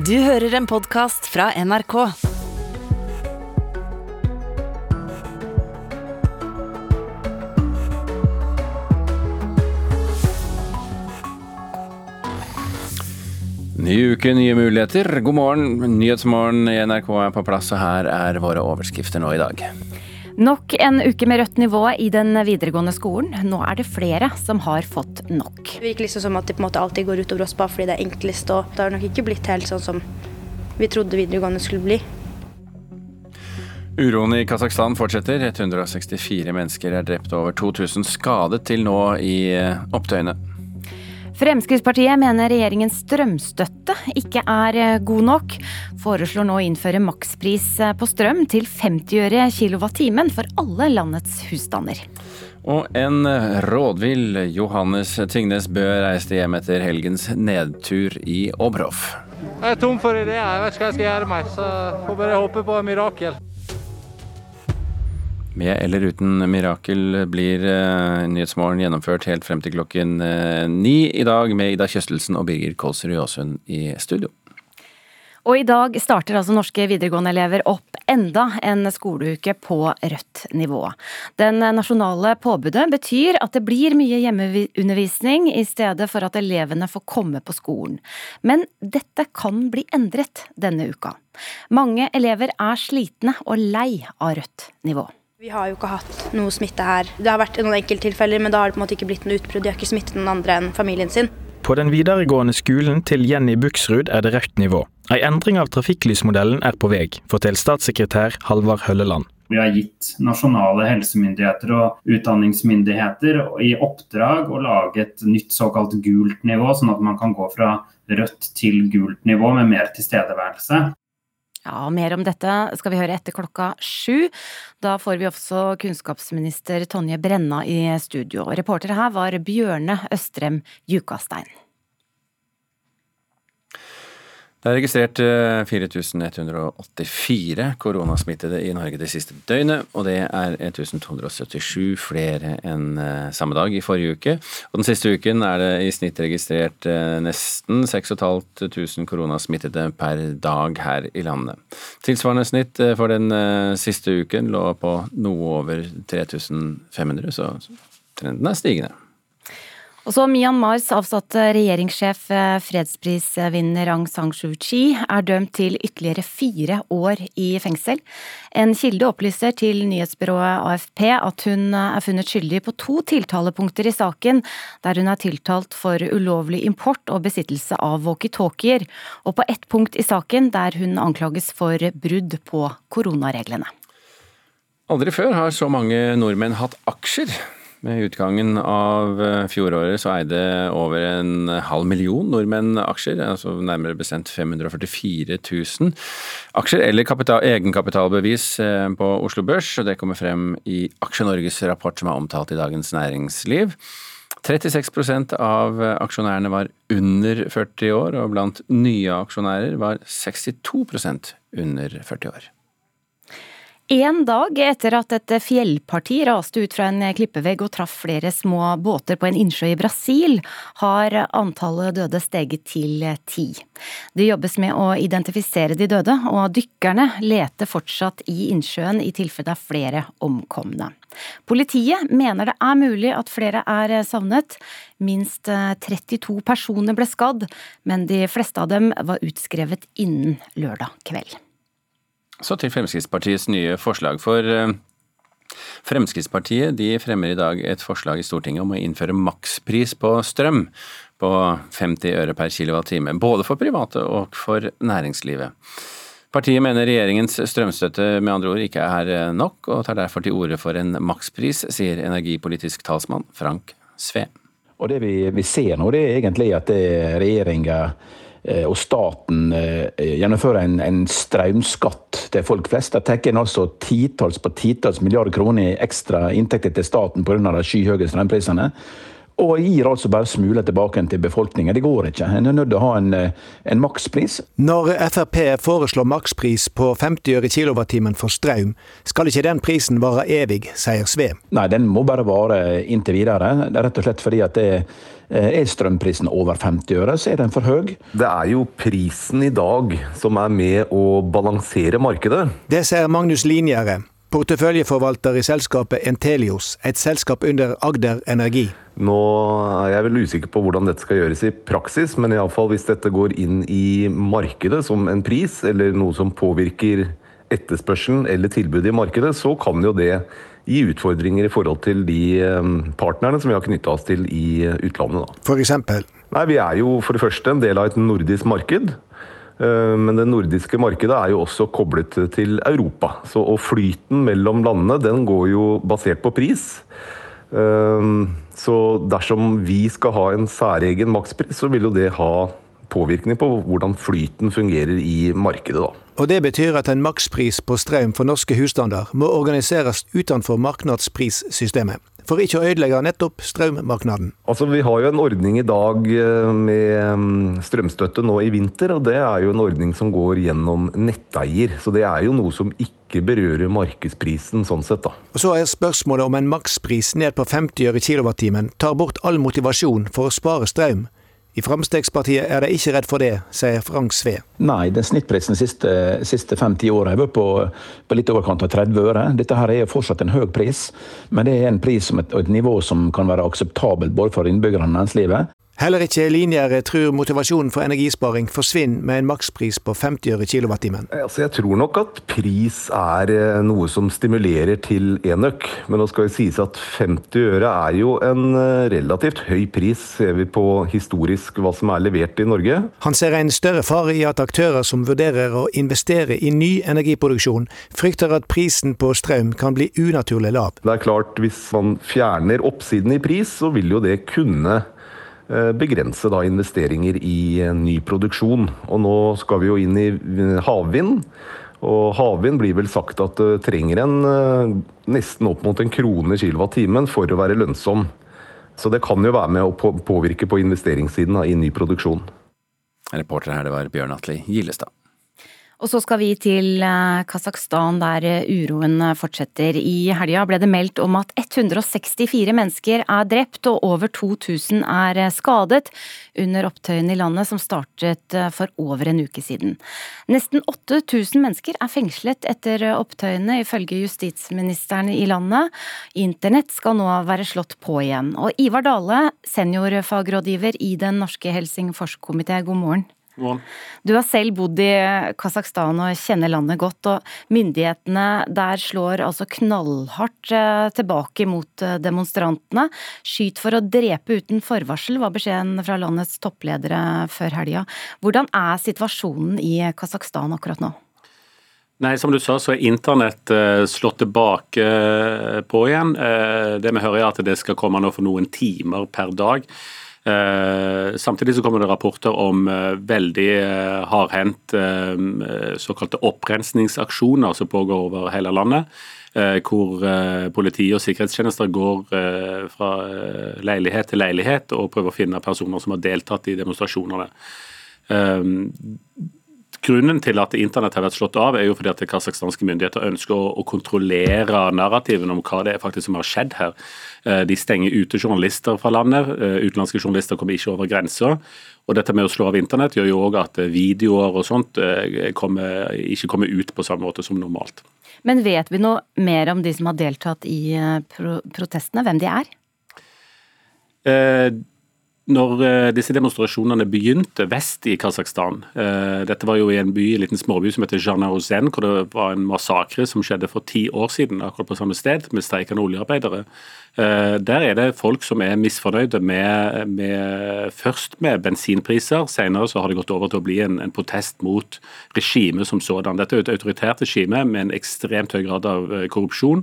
Du hører en podkast fra NRK. Ny uke, nye muligheter. God morgen. Nyhetsmorgen i NRK er på plass, og her er våre overskrifter nå i dag. Nok en uke med rødt nivå i den videregående skolen. Nå er det flere som har fått nok. Det virker liksom som at det på en måte alltid går utover oss bare fordi det er enklest. Og det har nok ikke blitt helt sånn som vi trodde videregående skulle bli. Uroen i Kasakhstan fortsetter. 164 mennesker er drept og over 2000 skadet til nå i eh, opptøyene. Fremskrittspartiet mener regjeringens strømstøtte ikke er eh, god nok. Foreslår nå å innføre makspris eh, på strøm til 50 øre kilowattimen for alle landets husstander. Og en rådvill Johannes Tingnes Bø reiste hjem etter helgens nedtur i Obroff. Jeg er tom for ideer. Jeg vet ikke hva jeg skal gjøre mer, så får bare håpe på et mirakel. Med eller uten mirakel blir uh, Nyhetsmorgen gjennomført helt frem til klokken uh, ni i dag med Ida Kjøstelsen og Birger Kolsrud Jåsund i studio. Og i dag starter altså norske videregående elever opp enda en skoleuke på rødt nivå. Den nasjonale påbudet betyr at det blir mye hjemmeundervisning i stedet for at elevene får komme på skolen. Men dette kan bli endret denne uka. Mange elever er slitne og lei av rødt nivå. Vi har jo ikke hatt noe smitte her. Det har vært noen enkelttilfeller, men da har det på en måte ikke blitt noe utbrudd. De har ikke smittet noen andre enn familien sin. På den videregående skolen til Jenny Buksrud er det rødt nivå. Ei endring av trafikklysmodellen er på vei, forteller statssekretær Halvard Hølleland. Vi har gitt nasjonale helsemyndigheter og utdanningsmyndigheter i oppdrag å lage et nytt såkalt gult nivå, sånn at man kan gå fra rødt til gult nivå med mer tilstedeværelse. Ja, Mer om dette skal vi høre etter klokka sju. Da får vi også kunnskapsminister Tonje Brenna i studio. Reportere her var Bjørne Østrem Jukastein. Det er registrert 4184 eh, koronasmittede i Norge det siste døgnet, og det er 1277 flere enn eh, samme dag i forrige uke. Og den siste uken er det i snitt registrert eh, nesten 6500 koronasmittede per dag her i landet. Tilsvarende snitt for den siste uken lå på noe over 3500, så trenden er stigende. Og så Myanmars avsatte regjeringssjef, eh, fredsprisvinner Aung San Suu Kyi, er dømt til ytterligere fire år i fengsel. En kilde opplyser til nyhetsbyrået AFP at hun eh, er funnet skyldig på to tiltalepunkter i saken, der hun er tiltalt for ulovlig import og besittelse av walkietalkier, og på ett punkt i saken der hun anklages for brudd på koronareglene. Aldri før har så mange nordmenn hatt aksjer. Med utgangen av eh, fjoråret så eide over en halv million nordmenn aksjer, altså nærmere bestemt 544 000 aksjer eller kapital, egenkapitalbevis eh, på Oslo Børs, og det kommer frem i Aksje-Norges rapport som er omtalt i Dagens Næringsliv. 36% av aksjonærene var under 40 år, og blant nye aksjonærer var 62% under 40 år. En dag etter at et fjellparti raste ut fra en klippevegg og traff flere små båter på en innsjø i Brasil, har antallet døde steget til ti. Det jobbes med å identifisere de døde, og dykkerne leter fortsatt i innsjøen i tilfelle det er flere omkomne. Politiet mener det er mulig at flere er savnet. Minst 32 personer ble skadd, men de fleste av dem var utskrevet innen lørdag kveld. Så til Fremskrittspartiets nye forslag. For eh, Fremskrittspartiet de fremmer i dag et forslag i Stortinget om å innføre makspris på strøm på 50 øre per kilowattime, både for private og for næringslivet. Partiet mener regjeringens strømstøtte med andre ord ikke er eh, nok, og tar derfor til orde for en makspris, sier energipolitisk talsmann Frank Sve. Og Det vi, vi ser nå, det er egentlig at regjeringa og staten eh, gjennomfører en, en strømskatt til folk flest. Da tar en altså titalls på titalls milliarder kroner i ekstra inntekter til staten pga. de skyhøye strømprisene. Og gir altså bare smuler tilbake til befolkningen. Det går ikke. En er nødt til å ha en, eh, en makspris. Når Frp foreslår makspris på 50 øre kilowattimen for strøm, skal ikke den prisen vare evig, sier Sve. Nei, den må bare vare inntil videre. Det er rett og slett fordi at det Er strømprisen over 50 øre, så er den for høy. Det er jo prisen i dag som er med å balansere markedet. Det ser Magnus Linjære, porteføljeforvalter i selskapet Entelios, et selskap under Agder Energi. Nå er jeg vel usikker på hvordan dette skal gjøres i praksis, men i alle fall hvis dette går inn i markedet som en pris, eller noe som påvirker etterspørselen eller tilbudet i markedet, så kan jo det gi utfordringer i forhold til de eh, partnerne som vi har knytta oss til i utlandet. Da. For eksempel? Nei, Vi er jo for det første en del av et nordisk marked. Eh, men det nordiske markedet er jo også koblet til Europa. Så, og flyten mellom landene den går jo basert på pris. Eh, så dersom vi skal ha en særegen makspris, så vil jo det ha påvirkning på hvordan flyten fungerer i markedet. da. Og Det betyr at en makspris på strøm for norske husstander må organiseres utenfor markedsprissystemet, for ikke å ødelegge nettopp strømmarkedet. Altså, Vi har jo en ordning i dag eh, med mm, strømstøtte nå i vinter, og det er jo en ordning som går gjennom netteier. Så det er jo noe som ikke berører markedsprisen sånn sett, da. Og Så er spørsmålet om en makspris ned på 50 øre kilowattimen tar bort all motivasjon for å spare strøm. I Fremskrittspartiet er de ikke redd for det, sier Frank Sve. Nei, den snittprisen de siste, siste 50 åra har vært på, på, litt overkant av 30 øre. Dette her er fortsatt en høy pris, men det er en pris et, og et nivå som kan være akseptabelt både for innbyggerne og næringslivet. Heller ikke Linjære tror motivasjonen for energisparing forsvinner med en makspris på 50 øre kilowattimen. Altså, jeg tror nok at pris er eh, noe som stimulerer til enøk. Men nå skal det sies at 50 øre er jo en eh, relativt høy pris, ser vi på historisk hva som er levert i Norge. Han ser en større fare i at aktører som vurderer å investere i ny energiproduksjon, frykter at prisen på strøm kan bli unaturlig lav. Det er klart, Hvis man fjerner oppsiden i pris, så vil jo det kunne begrense da investeringer i eh, ny produksjon. Og nå skal vi jo inn i eh, havvind. Og havvind blir vel sagt at det trenger en nesten opp mot en krone kilowattimen for å være lønnsom. Så det kan jo være med å påvirke på investeringssiden da, i ny produksjon. Reporter her, det var Bjørn Atli Gillestad. Og så skal vi til eh, Kasakhstan, der eh, uroen eh, fortsetter. I helga ble det meldt om at 164 mennesker er drept og over 2000 er skadet under opptøyene i landet som startet for over en uke siden. Nesten 8000 mennesker er fengslet etter opptøyene, ifølge justisministeren i landet. Internett skal nå være slått på igjen. Og Ivar Dale, seniorfagrådgiver i Den norske Helsingforskomité, god morgen. Du har selv bodd i Kasakhstan og kjenner landet godt, og myndighetene der slår altså knallhardt eh, tilbake mot eh, demonstrantene. Skyt for å drepe uten forvarsel, var beskjeden fra landets toppledere før helga. Hvordan er situasjonen i Kasakhstan akkurat nå? Nei, Som du sa, så er internett uh, slått tilbake på igjen. Det vi hører er at det skal komme nå for noen timer per dag. Eh, samtidig så kommer det rapporter om eh, veldig eh, hardhendt såkalte opprensningsaksjoner som pågår over hele landet. Hvor politi og sikkerhetstjenester går fra leilighet til leilighet og prøver å finne personer som har deltatt i demonstrasjonene. Grunnen til at internett har vært slått av, er jo fordi at kasakhstanske myndigheter ønsker å, å kontrollere narrativen om hva det er faktisk som har skjedd her. Eh, de stenger ute journalister fra landet. Eh, utenlandske journalister kommer ikke over grensa. Og dette med å slå av internett gjør jo òg at eh, videoer og sånt kommer, ikke kommer ut på samme måte som normalt. Men vet vi noe mer om de som har deltatt i protestene, hvem de er? Når eh, disse demonstrasjonene begynte vest i Kasakhstan eh, Dette var jo i en by, en liten småby som heter Janaozen, hvor det var en massakre som skjedde for ti år siden, akkurat på samme sted, med streikende oljearbeidere. Eh, der er det folk som er misfornøyde med, med først med bensinpriser, senere så har det gått over til å bli en, en protest mot regimet som sådan. Dette er et autoritært regime med en ekstremt høy grad av korrupsjon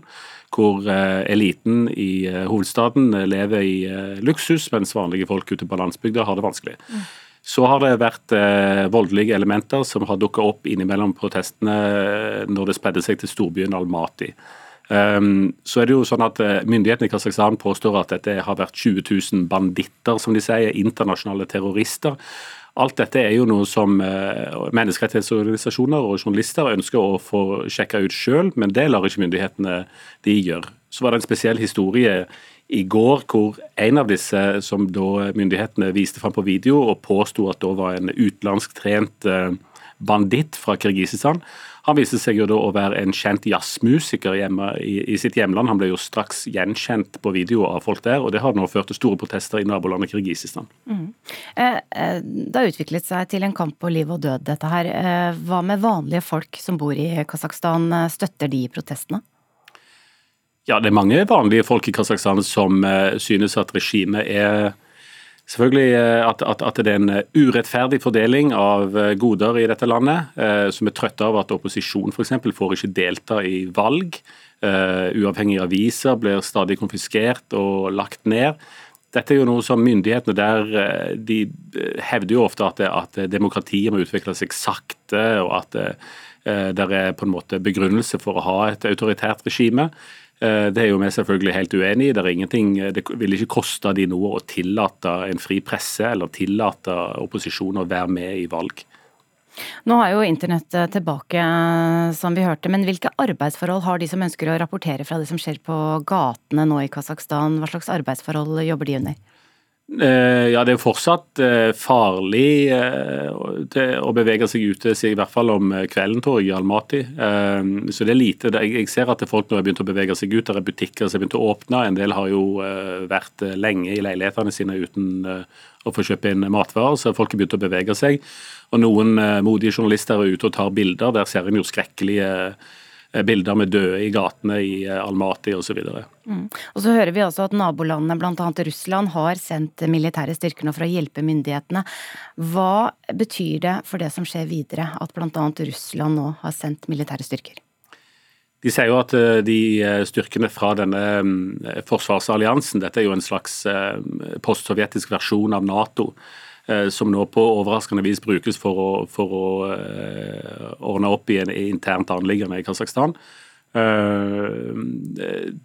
hvor eh, eliten i eh, hovedstaden eh, lever i luksus, mens vanlige folk ute på landsbygda har det vanskelig. Mm. Så har det vært voldelige elementer som har dukka opp innimellom protestene når det spredde seg til storbyen Almaty. Um, så er det jo sånn at Myndighetene i Kasakhstan påstår at dette har vært 20 000 banditter, som de sier, internasjonale terrorister. Alt dette er jo noe som eh, menneskerettighetsorganisasjoner og journalister ønsker å få sjekka ut sjøl, men det lar ikke myndighetene de gjøre. Så var det en spesiell historie i går, hvor en av disse som da myndighetene viste fram på video og påsto at da var en utenlandsk trent eh, banditt fra Kirgisistan, han viste seg jo da å være en kjent jazzmusiker hjemme i, i, sitt hjemland. Han ble jo straks gjenkjent på video av folk der, og det har nå ført til store protester i nabolandet Kirgisistan. Mm. Eh, eh, det har utviklet seg til en kamp på liv og død, dette her. Eh, hva med vanlige folk som bor i Kasakhstan, støtter de protestene? Ja, det er mange vanlige folk i Kasakhstan som synes at regimet er Selvfølgelig eh, at, at, at, det er en eh, urettferdig fordeling av eh, goder i dette landet. Som er trøtte av at opposisjonen f.eks. får ikke delta i valg. Uavhengige aviser blir stadig konfiskert og lagt ned. Dette er jo noe som myndighetene der de hevder jo ofte at, at demokratiet må utvikle seg sakte, og at det er på en måte begrunnelse for å ha et autoritært regime. Eh, det er jo vi selvfølgelig helt uenig i. Det, er ingenting, det vil ikke koste de noe å tillate en fri presse eller tillate opposisjonen å være med i valg. Nå har jo internett tilbake, som vi hørte, men hvilke arbeidsforhold har de som ønsker å rapportere fra det som skjer på gatene nå i Kasakhstan? Hva slags arbeidsforhold jobber de under? Eh, ja, det er fortsatt eh, farlig eh, å bevege seg ute, i hvert fall om kvelden, tror jeg, i Almaty. Så det er lite. Jeg ser at folk nå har begynt å bevege seg ut. Det er butikker som har begynt å åpne. En del har jo vært lenge i leilighetene sine uten å få kjøpe inn matvarer, så folk har begynt å bevege seg. Og noen modige journalister er ute og tar bilder. Der ser en jo skrekkelige bilder med døde i gatene i eh, Almaty osv. Mm. Og så hører vi også at nabolandene, bl.a. Russland, har sendt militære styrker nå for å hjelpe myndighetene. Hva betyr det for det som skjer videre, at bl.a. Russland nå har sendt militære styrker? De sier jo at eh, de styrkene fra denne mm, forsvarsalliansen, dette er jo en slags postsovjetisk versjon av Nato, Eh, som nå på overraskende vis brukes for å, for å uh, ordne opp i en internt anliggende i Kasakhstan. Uh,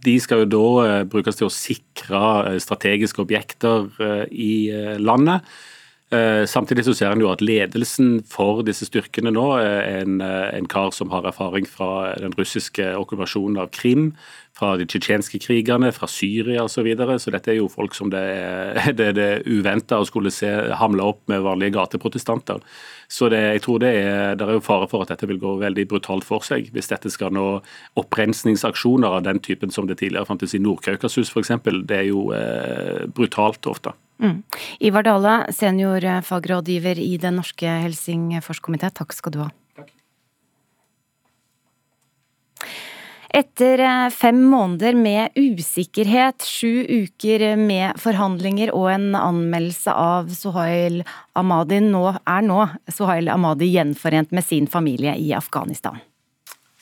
de skal jo da brukes til å sikre strategiske objekter i landet. Samtidig så ser en jo at ledelsen for disse styrkene nå er en, en kar som har erfaring fra den russiske okkupasjonen av Krim fra de tsjetsjenske krigene, fra Syria osv. Så, videre. så dette er jo folk som det er, det, det uventa å skulle se hamle opp med vanlige gateprotestanter. Så det, jeg tror det er, det er jo fare for at dette vil gå veldig brutalt for seg, hvis dette skal nå opprensningsaksjoner av den typen som det tidligere fantes i Nord-Kaukasus f.eks. Det er jo eh, brutalt ofte. Mm. Ivar Dale, seniorfagrådgiver i Den norske Helsingforskomité, takk skal du ha. Etter eh, fem måneder med usikkerhet, sju uker med forhandlinger og en anmeldelse av Sohail Amadi, nå er nå Sohail Amadi gjenforent med sin familie i Afghanistan.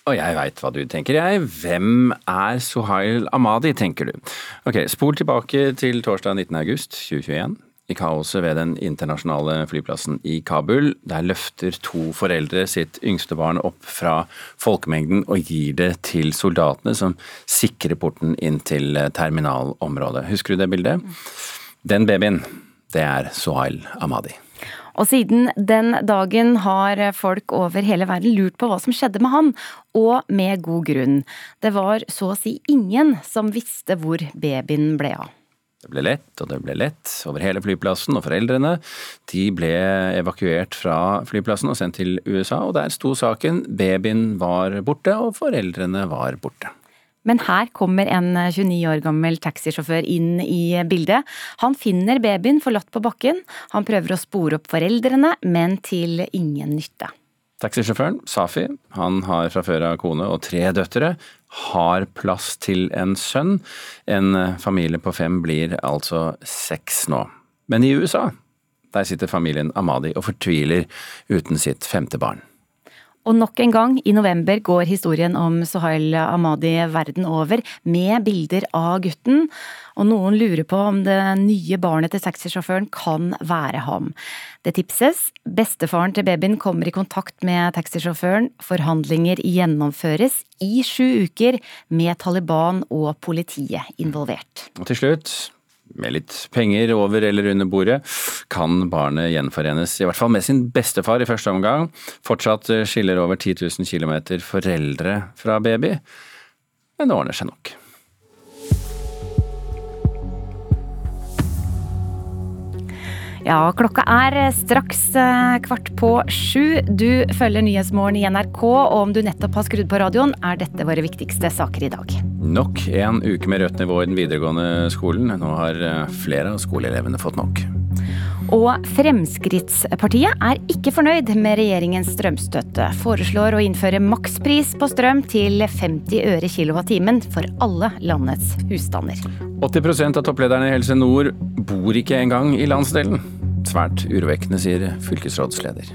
Og jeg veit hva du tenker, jeg. Hvem er Sohail Amadi, tenker du. Ok, Spol tilbake til torsdag 19. august 2021 i kaoset ved den internasjonale flyplassen i Kabul. Der løfter to foreldre sitt yngste barn opp fra folkemengden og gir det til soldatene som sikrer porten inn til terminalområdet. Husker du det bildet? Den babyen, det er Sohail Ahmadi. Og siden den dagen har folk over hele verden lurt på hva som skjedde med han, og med god grunn. Det var så å si ingen som visste hvor babyen ble av. Det ble lett, og det ble lett over hele flyplassen, og foreldrene de ble evakuert fra flyplassen og sendt til USA, og der sto saken. Babyen var borte, og foreldrene var borte. Men her kommer en 29 år gammel taxisjåfør inn i bildet. Han finner babyen forlatt på bakken. Han prøver å spore opp foreldrene, men til ingen nytte. Taxisjåføren, Safi, han har fra før av kone og tre døtre, har plass til en sønn. En familie på fem blir altså seks nå. Men i USA, der sitter familien Amadi og fortviler uten sitt femte barn. Og nok en gang, i november går historien om Sohail Ahmadi verden over, med bilder av gutten. Og noen lurer på om det nye barnet til taxisjåføren kan være ham. Det tipses. Bestefaren til babyen kommer i kontakt med taxisjåføren. Forhandlinger gjennomføres i sju uker, med Taliban og politiet involvert. Og til slutt med litt penger over eller under bordet, kan barnet gjenforenes, i hvert fall med sin bestefar i første omgang. Fortsatt skiller over 10 000 km foreldre fra baby, men det ordner seg nok. Ja, klokka er straks eh, kvart på sju. Du følger Nyhetsmorgen i NRK, og om du nettopp har skrudd på radioen, er dette våre viktigste saker i dag. Nok en uke med rødt nivå i den videregående skolen. Nå har eh, flere av skoleelevene fått nok. Og Fremskrittspartiet er ikke fornøyd med regjeringens strømstøtte. Foreslår å innføre makspris på strøm til 50 øre kilowattimen for alle landets husstander. 80% av topplederne i Helse Nord bor ikke engang i landsdelen. Svært urovekkende, sier fylkesrådsleder.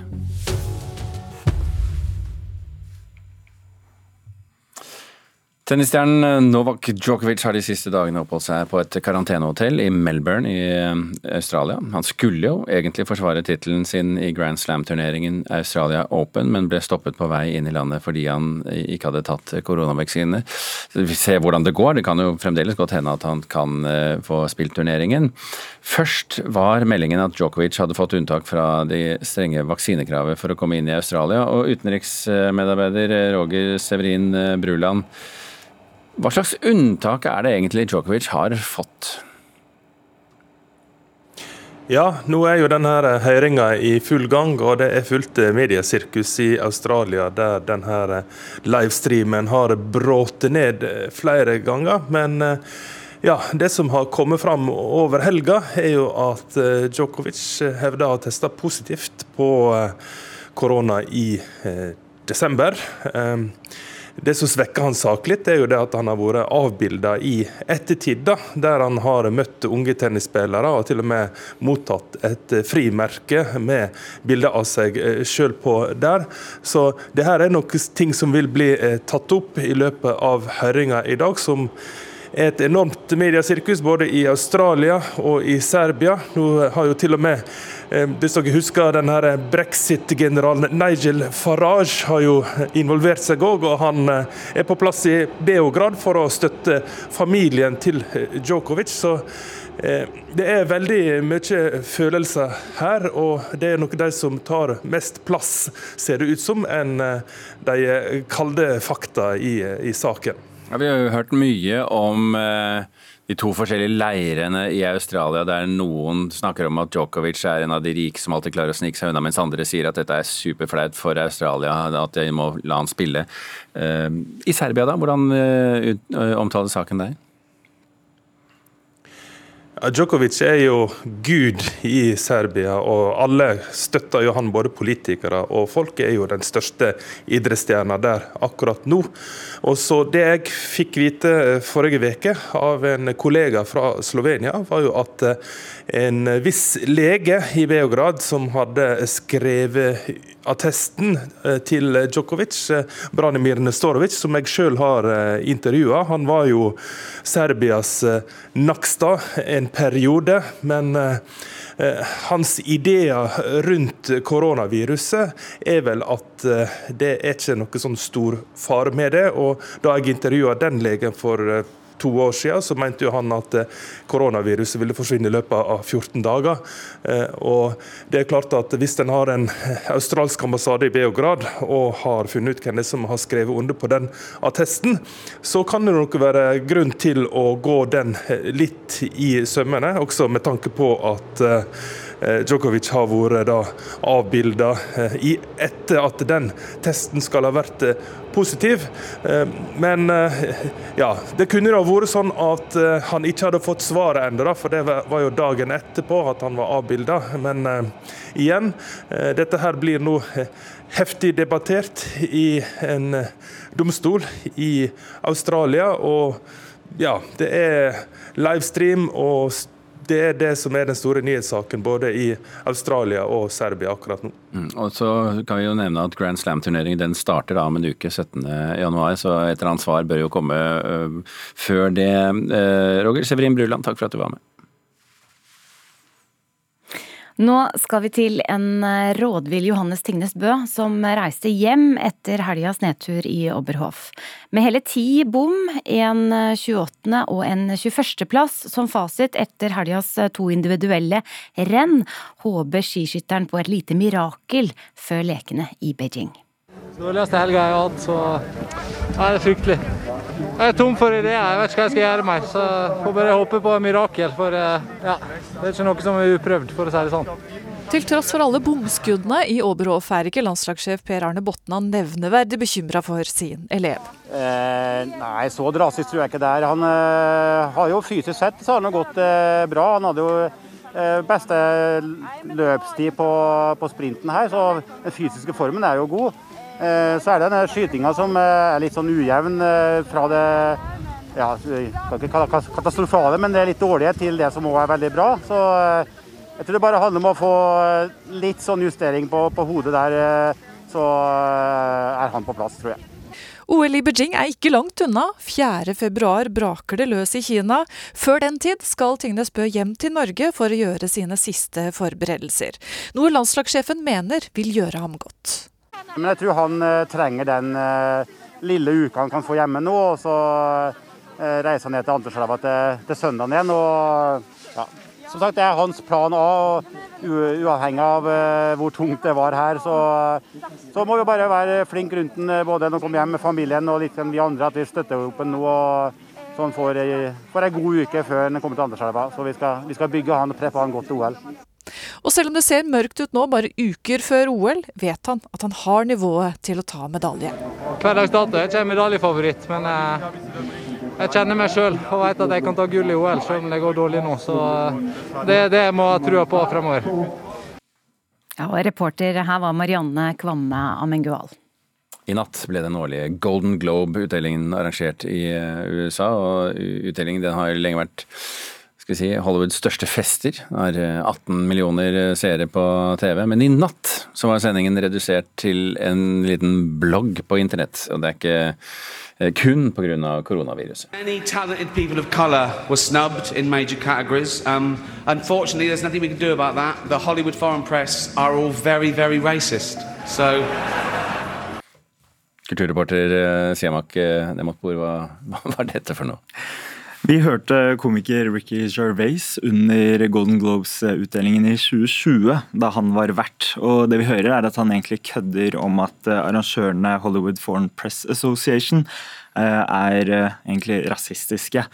Tennisstjernen Novak Djokovic har de siste dagene oppholdt seg på et karantenehotell i Melbourne i eh, Australia. Han skulle jo egentlig forsvare tittelen sin i Grand Slam-turneringen Australia Open, men ble stoppet på vei inn i landet fordi han ikke hadde tatt koronavaksine. Vi ser hvordan det går. Det kan jo fremdeles godt hende at han kan eh, få spilt turneringen. Først var meldingen at Djokovic hadde fått unntak fra de strenge vaksinekravet for å komme inn i Australia, og utenriksmedarbeider Roger Severin Bruland hva slags unntak er det egentlig Djokovic har fått? Ja, nå er jo denne høringa i full gang, og det er fullt mediesirkus i Australia der denne livestreamen har brått ned flere ganger. Men ja, det som har kommet fram over helga, er jo at Djokovic hevder å ha testa positivt på korona i desember. Det som svekker hans sak litt, er jo det at han har vært avbilda i ettertid, da, der han har møtt unge tennisspillere og til og med mottatt et frimerke med bilde av seg eh, sjøl på der. Så det her er noen ting som vil bli eh, tatt opp i løpet av høringa i dag. som et enormt mediesirkus både i Australia og i Serbia. Nå har jo til og med Eh, hvis dere husker den brexit-generalen Nigel Farage har jo involvert seg òg, og han eh, er på plass i Beograd for å støtte familien til eh, Djokovic. så det er veldig mye følelser her, og det er nok de som tar mest plass, ser det ut som, enn de kalde fakta i, i saken. Ja, vi har jo hørt mye om eh de to forskjellige leirene i Australia der noen snakker om at Djokovic er en av de rike som alltid klarer å snike seg unna, mens andre sier at dette er superflaut for Australia, at de må la han spille. Eh, I Serbia, da? Hvordan eh, omtales saken der? Djokovic er jo gud i Serbia, og alle støtter jo han, både politikere og folk. er jo den største idrettsstjerna der akkurat nå. Og så Det jeg fikk vite forrige uke av en kollega fra Slovenia, var jo at en viss lege i Beograd som hadde skrevet attesten eh, til Djokovic, eh, Branimir Nestorovic, som jeg sjøl har eh, intervjua. Han var jo Serbias Nakstad en periode, men hans ideer rundt koronaviruset er vel at det er ikke noe sånn stor fare med det. og Da jeg intervjua den legen for to år siden, så mente jo han at eh, koronaviruset ville forsvinne i løpet av 14 dager. Eh, og det er klart at Hvis en har en australsk ambassade i Beograd og har funnet ut hvem som har skrevet under på den attesten, så kan det nok være grunn til å gå den eh, litt i sømmene, også med tanke på at Djokovic har vært avbilda etter at den testen skal ha vært positiv. Eh, men eh, ja, det kunne da vært sånn at eh, han ikke hadde fått svaret ennå, for det var jo dagen etterpå at han var avbilda. Men igjen, dette her blir nå heftig debattert i en domstol i Australia. Og ja, det er livestream og det er det som er den store nyhetssaken både i Australia og Serbia akkurat nå. Mm, og så kan vi jo nevne at Grand Slam-turneringen starter da om en uke, 17.1, så et eller annet svar bør jo komme uh, før det. Uh, Roger Severin Bruland, takk for at du var med. Nå skal vi til en eh, rådvill Johannes Tingnes Bø, som reiste hjem etter helgas nedtur i Oberhof. Med hele ti bom, en 28. Eh, og en 21. plass som fasit etter helgas eh, to individuelle renn, håper skiskytteren på et lite mirakel før lekene i Beijing. Dårligste helga jeg har hatt, så er det fryktelig. Jeg er tom for ideer. Jeg vet ikke hva jeg skal gjøre mer. Så får bare håpe på mirakel. For eh, ja, det er ikke noe som er uprøvd, for å si det sånn. Til tross for alle bomskuddene i Oberhof er ikke landslagssjef Per Arne Botna nevneverdig bekymra for sin elev. Eh, nei, så drastisk tror jeg ikke det er. Han eh, har jo fysisk sett så har han gått eh, bra. Han hadde jo eh, beste løpstid på, på, sprinten her, så den fysiske formen er jo god. Eh, så er det denne skytinga som eh, er litt sånn ujevn fra det ja, katastrofale, men det er litt dårlige til det som òg er veldig bra. Så jeg tror det bare handler om å få litt sånn justering på, på hodet der, eh, så eh, er han på plass, tror jeg. OL i Beijing er ikke langt unna. 4.2 braker det løs i Kina. Før den tid skal Tingnes Bø hjem til Norge for å gjøre sine siste forberedelser. Noe landslagssjefen mener vil gjøre ham godt. Men jeg tror han uh, trenger den uh, lille uka han kan få hjemme nå. Og så uh, reiser han ned til Anderselva til, til søndagen igjen. Og ja, som sagt, det er hans plan A. Uavhengig av hvor tungt det var her, så, så må vi bare være flinke rundt den, eh, både når han kommer hjem med familien og litt vi andre, at vi støtter opp nå. Så han får, får ei god uke før han kommer til Anderselva. Så vi skal, vi skal bygge han og preppe han godt til OL. Og selv om det ser mørkt ut nå, bare uker før OL, vet han at han har nivået til å ta medalje. Hver dags dato er ikke en medaljefavoritt, men eh, jeg kjenner meg sjøl og vet at jeg kan ta gull i OL, selv om det går dårlig nå. Så eh, det er det jeg må ha trua på fremover. Ja, og Reporter her var Marianne Kvamme Amengual. I natt ble den årlige Golden Globe-utdelingen arrangert i eh, USA, og utdelingen den har lenge vært skal vi si, Hollywoods største fester. Er 18 millioner seere på TV. Men i natt så var sendingen redusert til en liten blogg på internett. Og det er ikke eh, kun pga. koronaviruset. Many talented people of color were snubbed in major categories. Um, unfortunately, there's nothing we can do about that. The Hollywood foreign press are all very, very racist. So Kulturreporter eh, Siamak Nemotbor, hva, hva var dette for noe? Vi hørte komiker Ricky Gervais under Golden Globes-utdelingen i 2020, da han var vert. Og det vi hører er at han egentlig kødder om at eh, arrangørene Hollywood Foreign Press Association eh, er eh, egentlig rasistiske.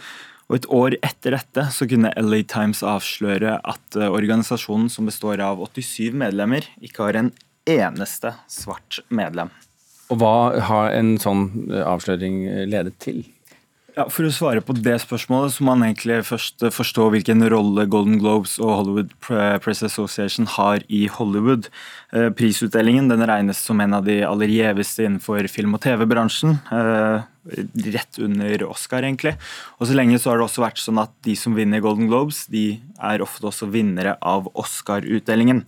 Og Et år etter dette så kunne LA Times avsløre at organisasjonen, som består av 87 medlemmer, ikke har en eneste svart medlem. Og Hva har en sånn avsløring ledet til? Ja, For å svare på det spørsmålet, så må man egentlig først forstå hvilken rolle Golden Globes og Hollywood Press Association har i Hollywood. Eh, prisutdelingen den regnes som en av de aller gjeveste innenfor film- og TV-bransjen. Eh, rett under Oscar, egentlig. Og så lenge så har det også vært sånn at de som vinner Golden Globes, de er ofte også vinnere av Oscar-utdelingen.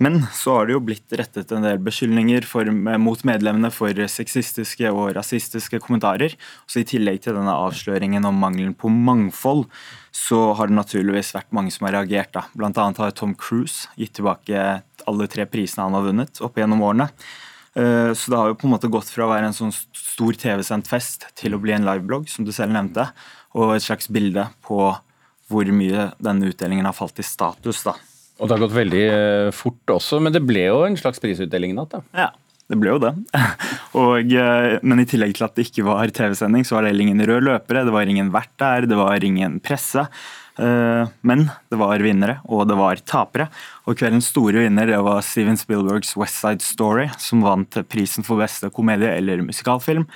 Men så har det jo blitt rettet en del beskyldninger for, mot medlemmene for sexistiske og rasistiske kommentarer. Så I tillegg til denne avsløringen om mangelen på mangfold, så har det naturligvis vært mange som har reagert. da. Blant annet har Tom Cruise gitt tilbake alle tre prisene han har vunnet opp gjennom årene. Eh, så det har jo på en måte gått fra å være en sånn stor TV-sendt fest til å bli en liveblogg, som du selv nevnte, og et slags bilde på hvor mye denne utdelingen har falt i status. da. Og det har gått veldig eh, fort også, men det ble jo en slags prisutdeling i natt? Ja, det ble jo det. Og, eh, men i tillegg til at det ikke var TV-sending, så var det ingen røde løpere, det var ingen vert der, det var ingen presse. Eh, men det var vinnere, og det var tapere. Og kveldens store vinner det var Steven Spielbergs West Side Story, som vant prisen for beste komedie eller musikalfilm.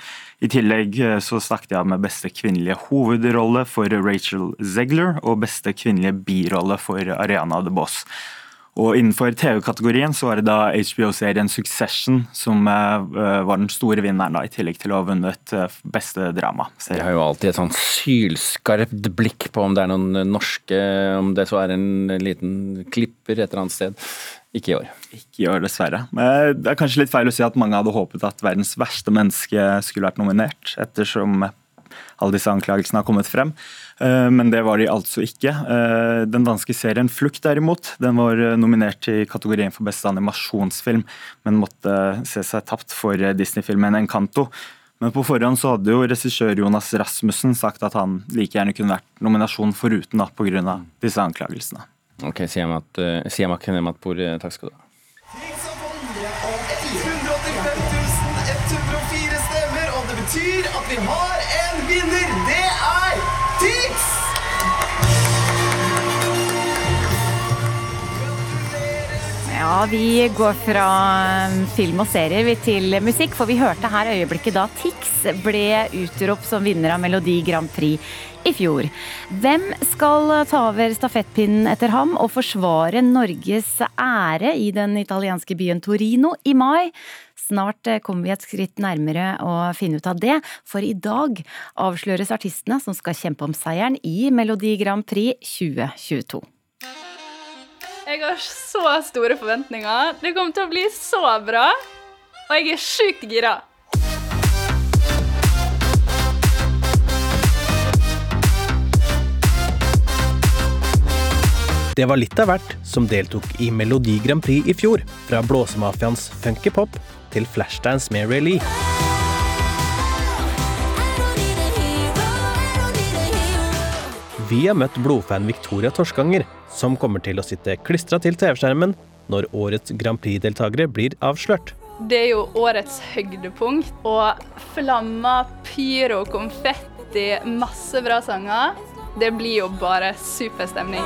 I tillegg eh, så snakket jeg med beste kvinnelige hovedrolle for Rachel Zegler og beste kvinnelige birolle for Ariana DeBoss. Og Innenfor TV-kategorien så var det da HBO-serien Succession som uh, var den store vinneren, da, i tillegg til å ha vunnet beste drama. Jeg har jo alltid et sånn sylskarpt blikk på om det er noen norske Om det så er en liten klipper et eller annet sted. Ikke i år. Ikke i år, dessverre. Det er kanskje litt feil å si at mange hadde håpet at verdens verste menneske skulle vært nominert, ettersom alle disse anklagelsene har kommet frem. Eh, men det var de altså ikke. Eh, den danske serien Flukt derimot, den var eh, nominert i kategorien for beste animasjonsfilm, men måtte se seg tapt for Disney-filmen Encanto. Men på forhånd så hadde jo regissør Jonas Rasmussen sagt at han like gjerne kunne vært nominasjon foruten pga. disse anklagelsene. Ok, sier Siamak Nematpour, takk skal du ha. stemmer, og det betyr at vi har Ja, vi går fra um, film og serier til musikk, for vi hørte her øyeblikket da Tix ble utropt som vinner av Melodi Grand Prix i fjor. Hvem skal ta over stafettpinnen etter ham og forsvare Norges ære i den italienske byen Torino i mai? Snart eh, kommer vi et skritt nærmere å finne ut av det, for i dag avsløres artistene som skal kjempe om seieren i Melodi Grand Prix 2022. Jeg har så store forventninger. Det kommer til å bli så bra. Og jeg er sjukt gira. Det var litt av hvert som deltok i Melodi Grand Prix i fjor. Fra blåsemafiaens funky pop til flashdance med Ray Lee. Vi har møtt blodfan Victoria Torskanger, som kommer til å sitte klistra til TV-skjermen når årets Grand Prix-deltakere blir avslørt. Det er jo årets høydepunkt. Og flammer, pyro, konfetti, masse bra sanger. Det blir jo bare superstemning.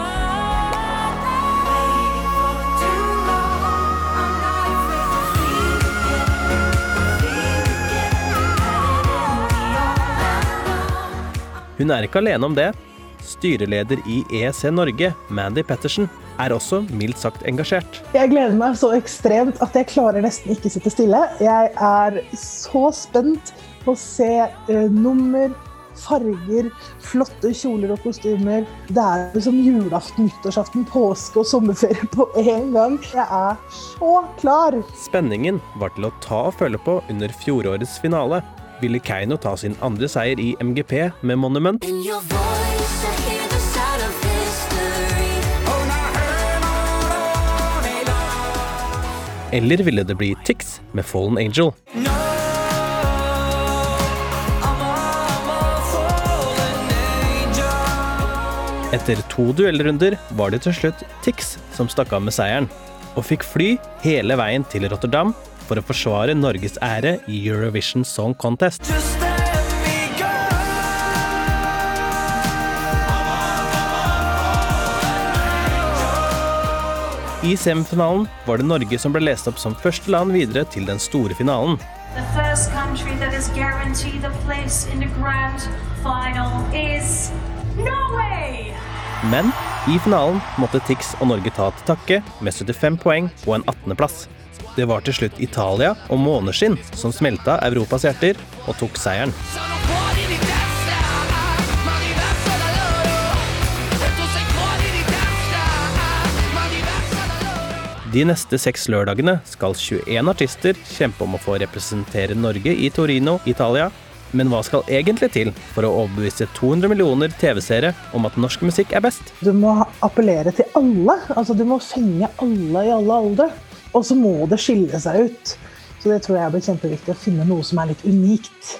Hun er ikke alene om det. Styreleder i EEC Norge, Mandy Pettersen, er også mildt sagt engasjert. Jeg gleder meg så ekstremt at jeg klarer nesten ikke sitte stille. Jeg er så spent på å se uh, nummer, farger, flotte kjoler og kostymer. Det er som julaften, nyttårsaften, påske og sommerferie på én gang. Jeg er så klar! Spenningen var til å ta og føle på under fjorårets finale. Ville Keiino ta sin andre seier i MGP med Monument? Eller ville det bli Tix med Fallen Angel? Etter to duellrunder var det til slutt Tix som stakk av med seieren, og fikk fly hele veien til Rotterdam for å forsvare Norges ære i Eurovision Song Contest. I semifinalen var det Norge som ble lest opp som første land videre til den store finalen. The first country that is guaranteed a place in the grand final is Norway! Men i finalen måtte Tix og Norge ta til takke med 75 poeng og en 18.-plass. Det var til slutt Italia og Måneskinn som smelta Europas hjerter og tok seieren. De neste seks lørdagene skal 21 artister kjempe om å få representere Norge i Torino, Italia. Men hva skal egentlig til for å overbevise 200 millioner TV-seere om at norsk musikk er best? Du må appellere til alle. Altså, du må fenge alle i alle aldre. Og så må det skille seg ut. Så det tror jeg blir kjempeviktig å finne noe som er litt unikt.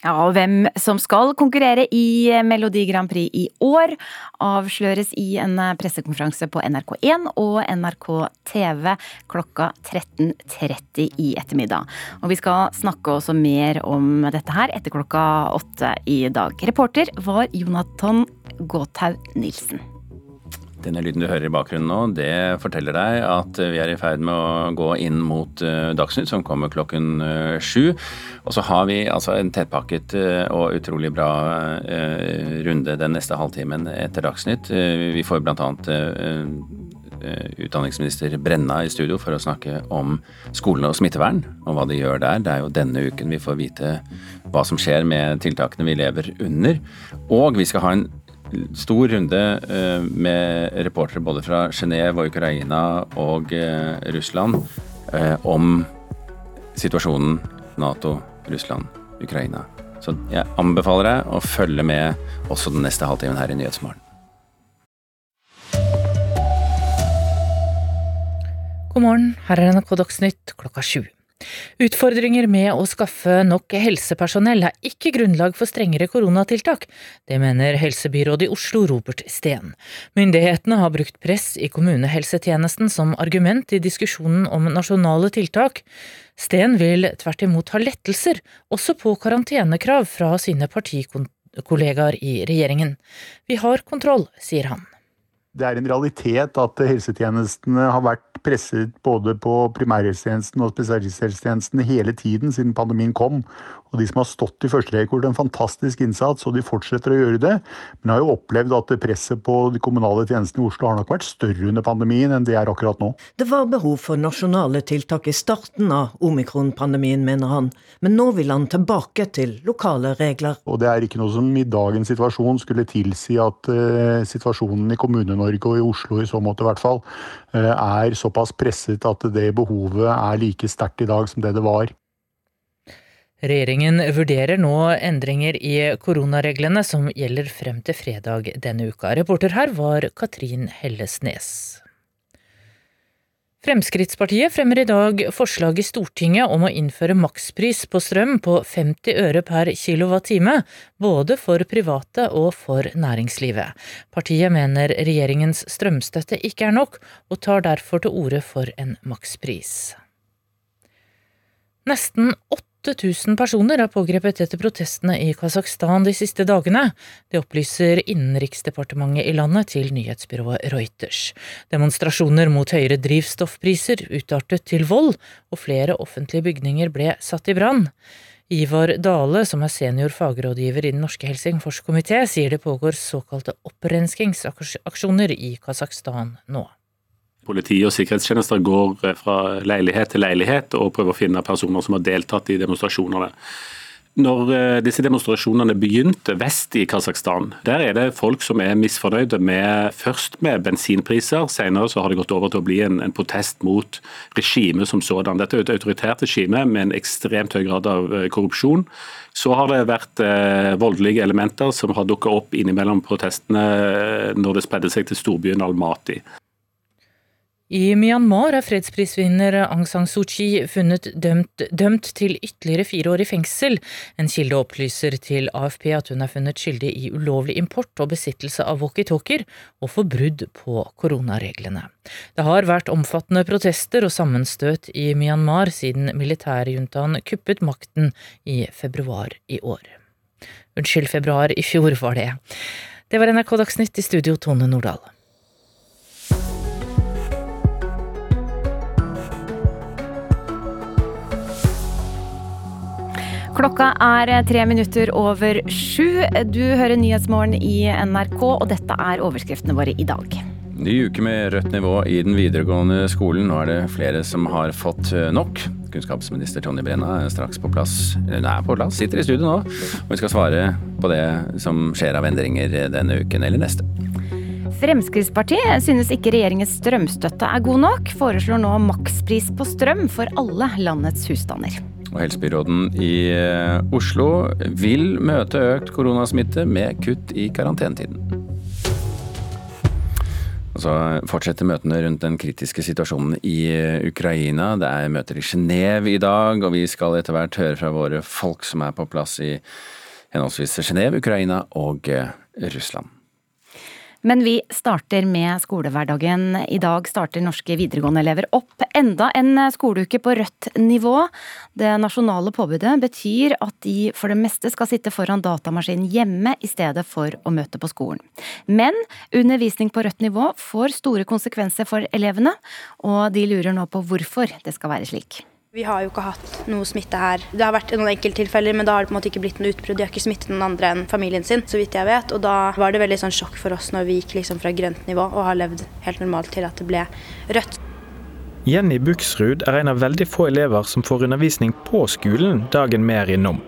Ja, og hvem som skal konkurrere i Melodi Grand Prix i år, avsløres i en pressekonferanse på NRK1 og NRK TV klokka 13.30 i ettermiddag. Og vi skal snakke også mer om dette her etter klokka åtte i dag. Reporter var Jonathan Gåthaug Nilsen. Denne lyden du hører i bakgrunnen nå, det forteller deg at vi er i ferd med å gå inn mot uh, Dagsnytt, som kommer klokken uh, sju. Og så har vi altså en tettpakket uh, og utrolig bra runde den neste halvtimen etter Dagsnytt. vi får blant annet utdanningsminister Brenna i studio for å snakke om skolene og smittevern, og hva de gjør der. Det er jo denne uken vi får vite hva som skjer med tiltakene vi lever under. Og vi skal ha en stor runde uh, med reportere både fra Genéve og Ukraina og uh, Russland uh, om situasjonen Nato, Russland, Ukraina. Så jeg anbefaler deg å følge med også den neste halvtimen her i Nyhetsmorgen. God morgen, her er NRK Dagsnytt klokka sju. Utfordringer med å skaffe nok helsepersonell er ikke grunnlag for strengere koronatiltak. Det mener helsebyrådet i Oslo, Robert Steen. Myndighetene har brukt press i kommunehelsetjenesten som argument i diskusjonen om nasjonale tiltak. Steen vil tvert imot ha lettelser, også på karantenekrav fra sine partikollegaer i regjeringen. Vi har kontroll, sier han. Det er en realitet at helsetjenestene har vært presset både på primærhelsetjenesten og spesialisthelsetjenesten hele tiden siden pandemien kom. Og de som har stått i første rekke, gjort en fantastisk innsats, og de fortsetter å gjøre det. Men har jo opplevd at presset på de kommunale tjenestene i Oslo har nok vært større under pandemien enn det er akkurat nå. Det var behov for nasjonale tiltak i starten av omikronpandemien, mener han. Men nå vil han tilbake til lokale regler. Og det er ikke noe som i dagens situasjon skulle tilsi at uh, situasjonen i Kommune-Norge og i Oslo i så måte i hvert fall, uh, er såpass presset at det behovet er like sterkt i dag som det det var. Regjeringen vurderer nå endringer i koronareglene som gjelder frem til fredag denne uka. Reporter her var Katrin Hellesnes. Fremskrittspartiet fremmer i dag forslag i Stortinget om å innføre makspris på strøm på 50 øre per kilowattime, både for private og for næringslivet. Partiet mener regjeringens strømstøtte ikke er nok, og tar derfor til orde for en makspris. Nesten 8000 personer er pågrepet etter protestene i Kasakhstan de siste dagene. Det opplyser Innenriksdepartementet i landet til nyhetsbyrået Reuters. Demonstrasjoner mot høyere drivstoffpriser utartet til vold, og flere offentlige bygninger ble satt i brann. Ivar Dale, som er senior fagrådgiver i Den norske Helsingforskomité, sier det pågår såkalte opprenskingsaksjoner i Kasakhstan nå. Politi og sikkerhetstjenester går eh, fra leilighet til leilighet og prøver å finne personer som har deltatt i demonstrasjonene. Når eh, disse demonstrasjonene begynte vest i Kasakhstan, der er det folk som er misfornøyde med først med bensinpriser, senere så har det gått over til å bli en, en protest mot regimet som sådan. Dette er et autoritært regime med en ekstremt høy grad av eh, korrupsjon. Så har det vært eh, voldelige elementer som har dukka opp innimellom protestene når det spredde seg til storbyen Almaty. I Myanmar er fredsprisvinner Aung San Suu Kyi funnet dømt, dømt, til ytterligere fire år i fengsel. En kilde opplyser til AFP at hun er funnet skyldig i ulovlig import og besittelse av walkietalkier og for brudd på koronareglene. Det har vært omfattende protester og sammenstøt i Myanmar siden militærjuntaen kuppet makten i februar i år. Unnskyld, februar i fjor var det. Det var NRK Dagsnytt i studio, Tone Nordahl. Klokka er tre minutter over sju. Du hører Nyhetsmorgen i NRK, og dette er overskriftene våre i dag. Ny uke med rødt nivå i den videregående skolen. Nå er det flere som har fått eh, nok. Kunnskapsminister Tonje Brenna er straks på plass. Hun er på plass, sitter i studio nå. Og vi skal svare på det som skjer av endringer denne uken eller neste. Fremskrittspartiet synes ikke regjeringens strømstøtte er god nok. Foreslår nå makspris på strøm for alle landets husstander. Og Helsebyråden i eh, Oslo vil møte økt koronasmitte med kutt i karantenetiden. Og så fortsetter møtene rundt den kritiske situasjonen i eh, Ukraina. Det er møter i Genéve i dag, og vi skal etter hvert høre fra våre folk som er på plass i henholdsvis Genéve, Ukraina og eh, Russland. Men vi starter med skolehverdagen. I dag starter norske videregående elever opp enda en skoleuke på rødt nivå. Det nasjonale påbudet betyr at de for det meste skal sitte foran datamaskinen hjemme i stedet for å møte på skolen. Men undervisning på rødt nivå får store konsekvenser for elevene, og de lurer nå på hvorfor det skal være slik. Vi har jo ikke hatt noe smitte her. Det har vært noen enkelttilfeller, men da har det på en måte ikke blitt noe utbrudd. De har ikke smittet noen andre enn familien sin, så vidt jeg vet. Og da var det veldig sånn sjokk for oss når vi gikk liksom fra grønt nivå og har levd helt normalt til at det ble rødt. Jenny Buksrud er en av veldig få elever som får undervisning på skolen dagen mer innom.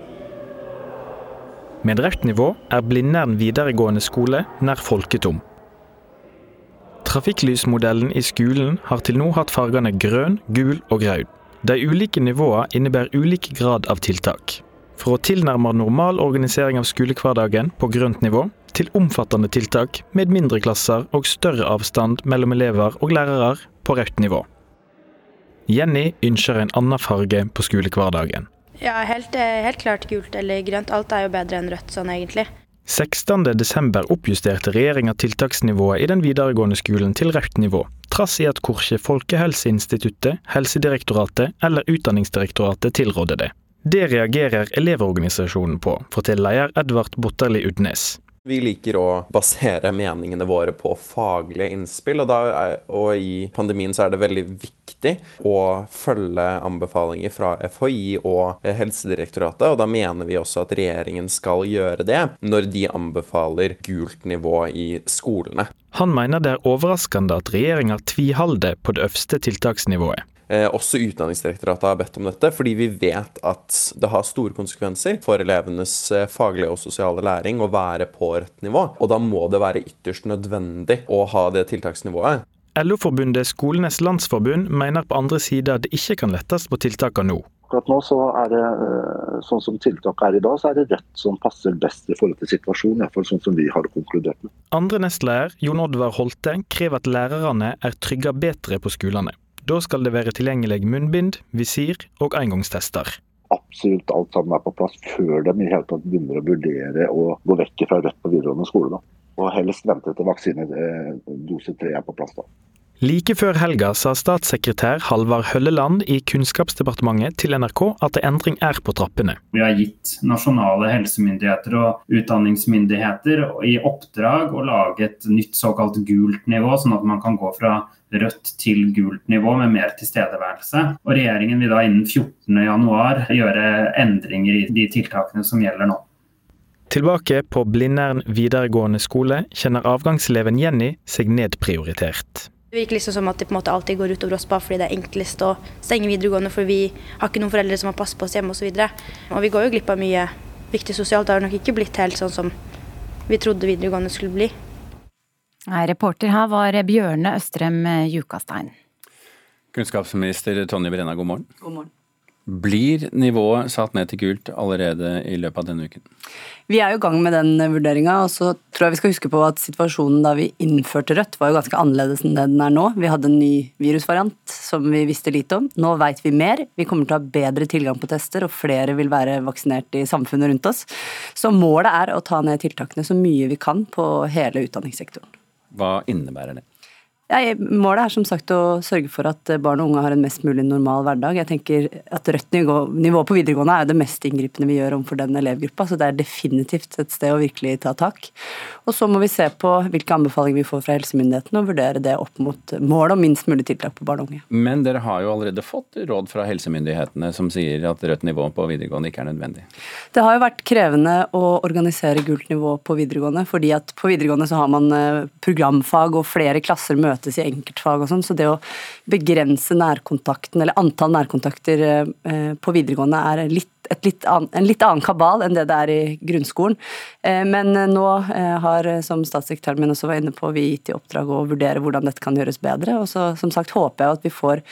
Med rødt nivå er Blindern videregående skole nær folketom. Trafikklysmodellen i skolen har til nå hatt fargene grønn, gul og rød. De ulike nivåene innebærer ulik grad av tiltak. Fra tilnærmet normal organisering av skolehverdagen på grønt nivå, til omfattende tiltak med mindre klasser og større avstand mellom elever og lærere på rødt nivå. Jenny ønsker en annen farge på skolehverdagen. Ja, helt, eh, helt klart gult eller grønt. Alt er jo bedre enn rødt sånn egentlig. 16.12 oppjusterte regjeringa tiltaksnivået i den videregående skolen til rødt nivå, trass i at korkje Folkehelseinstituttet, Helsedirektoratet eller Utdanningsdirektoratet tilrådde det. Det reagerer Elevorganisasjonen på, forteller leder Edvard Botterli Udnes. Vi liker å basere meningene våre på faglige innspill, og, er, og, i pandemien så er det veldig viktig å følge anbefalinger fra FHI og Helsedirektoratet. og Da mener vi også at regjeringen skal gjøre det når de anbefaler gult nivå i skolene. Han mener det er overraskende at regjeringa tviholder på det øverste tiltaksnivået. Eh, også Utdanningsdirektoratet har bedt om dette, fordi vi vet at det har store konsekvenser for elevenes eh, faglige og sosiale læring å være på rødt nivå. Og da må det være ytterst nødvendig å ha det tiltaksnivået. LO-forbundet Skolenes landsforbund mener på andre side at det ikke kan lettes på tiltakene nå. Akkurat nå så er det, eh, sånn som tiltaket er i dag, så er det rett som passer best i forhold til situasjonen. Iallfall sånn som vi har konkludert med. Andre nestleder, Jon Oddvar Holte, krever at lærerne er trygga bedre på skolene. Da skal det være tilgjengelig munnbind, visir og engangstester. Absolutt alt sammen er på plass før de i hele tatt begynner å vurdere å gå vekk fra rødt på videregående skole. Da. Og helst vente til vaksinedose tre er på plass. da. Like før helga sa statssekretær Halvard Hølleland i Kunnskapsdepartementet til NRK at en endring er på trappene. Vi har gitt nasjonale helsemyndigheter og utdanningsmyndigheter i oppdrag å lage et nytt såkalt gult nivå, sånn at man kan gå fra rødt til gult nivå med mer tilstedeværelse. Og Regjeringen vil da innen 14.1 gjøre endringer i de tiltakene som gjelder nå. Tilbake på Blindern videregående skole kjenner avgangseleven Jenny seg nedprioritert. Det virker liksom som at det på en måte alltid går utover oss bare fordi det er enklest å stenge videregående, for vi har ikke noen foreldre som har passet på oss hjemme osv. Og, og vi går jo glipp av mye viktig sosialt. Det har nok ikke blitt helt sånn som vi trodde videregående skulle bli. Nei, reporter her var Bjørne Østrem Jukastein. Kunnskapsminister Tonje Brenna, god morgen. God morgen. Blir nivået satt ned til gult allerede i løpet av denne uken? Vi er jo i gang med den vurderinga, og så tror jeg vi skal huske på at situasjonen da vi innførte rødt var jo ganske annerledes enn det den er nå. Vi hadde en ny virusvariant som vi visste lite om. Nå veit vi mer. Vi kommer til å ha bedre tilgang på tester, og flere vil være vaksinert i samfunnet rundt oss. Så målet er å ta ned tiltakene så mye vi kan på hele utdanningssektoren. Hva innebærer det? Ja, målet er som sagt å sørge for at barn og unge har en mest mulig normal hverdag. Jeg tenker at Rødt nivå, nivå på videregående er jo det mest inngripende vi gjør overfor den elevgruppa, så det er definitivt et sted å virkelig ta tak. Og så må vi se på hvilke anbefalinger vi får fra helsemyndighetene og vurdere det opp mot målet om minst mulig tiltak på barn og unge. Men dere har jo allerede fått råd fra helsemyndighetene som sier at rødt nivå på videregående ikke er nødvendig? Det har jo vært krevende å organisere gult nivå på videregående, fordi at på videregående så har man eh, programfag og flere klasser møter møtes i enkeltfag og sånn. Så det å begrense nærkontakten, eller antall nærkontakter eh, på videregående er litt litt an, en litt annen kabal enn det det er i grunnskolen. Eh, men nå eh, har, som statssekretæren min også var inne på, vi gitt i oppdrag å vurdere hvordan dette kan gjøres bedre. Og så som sagt håper jeg at vi får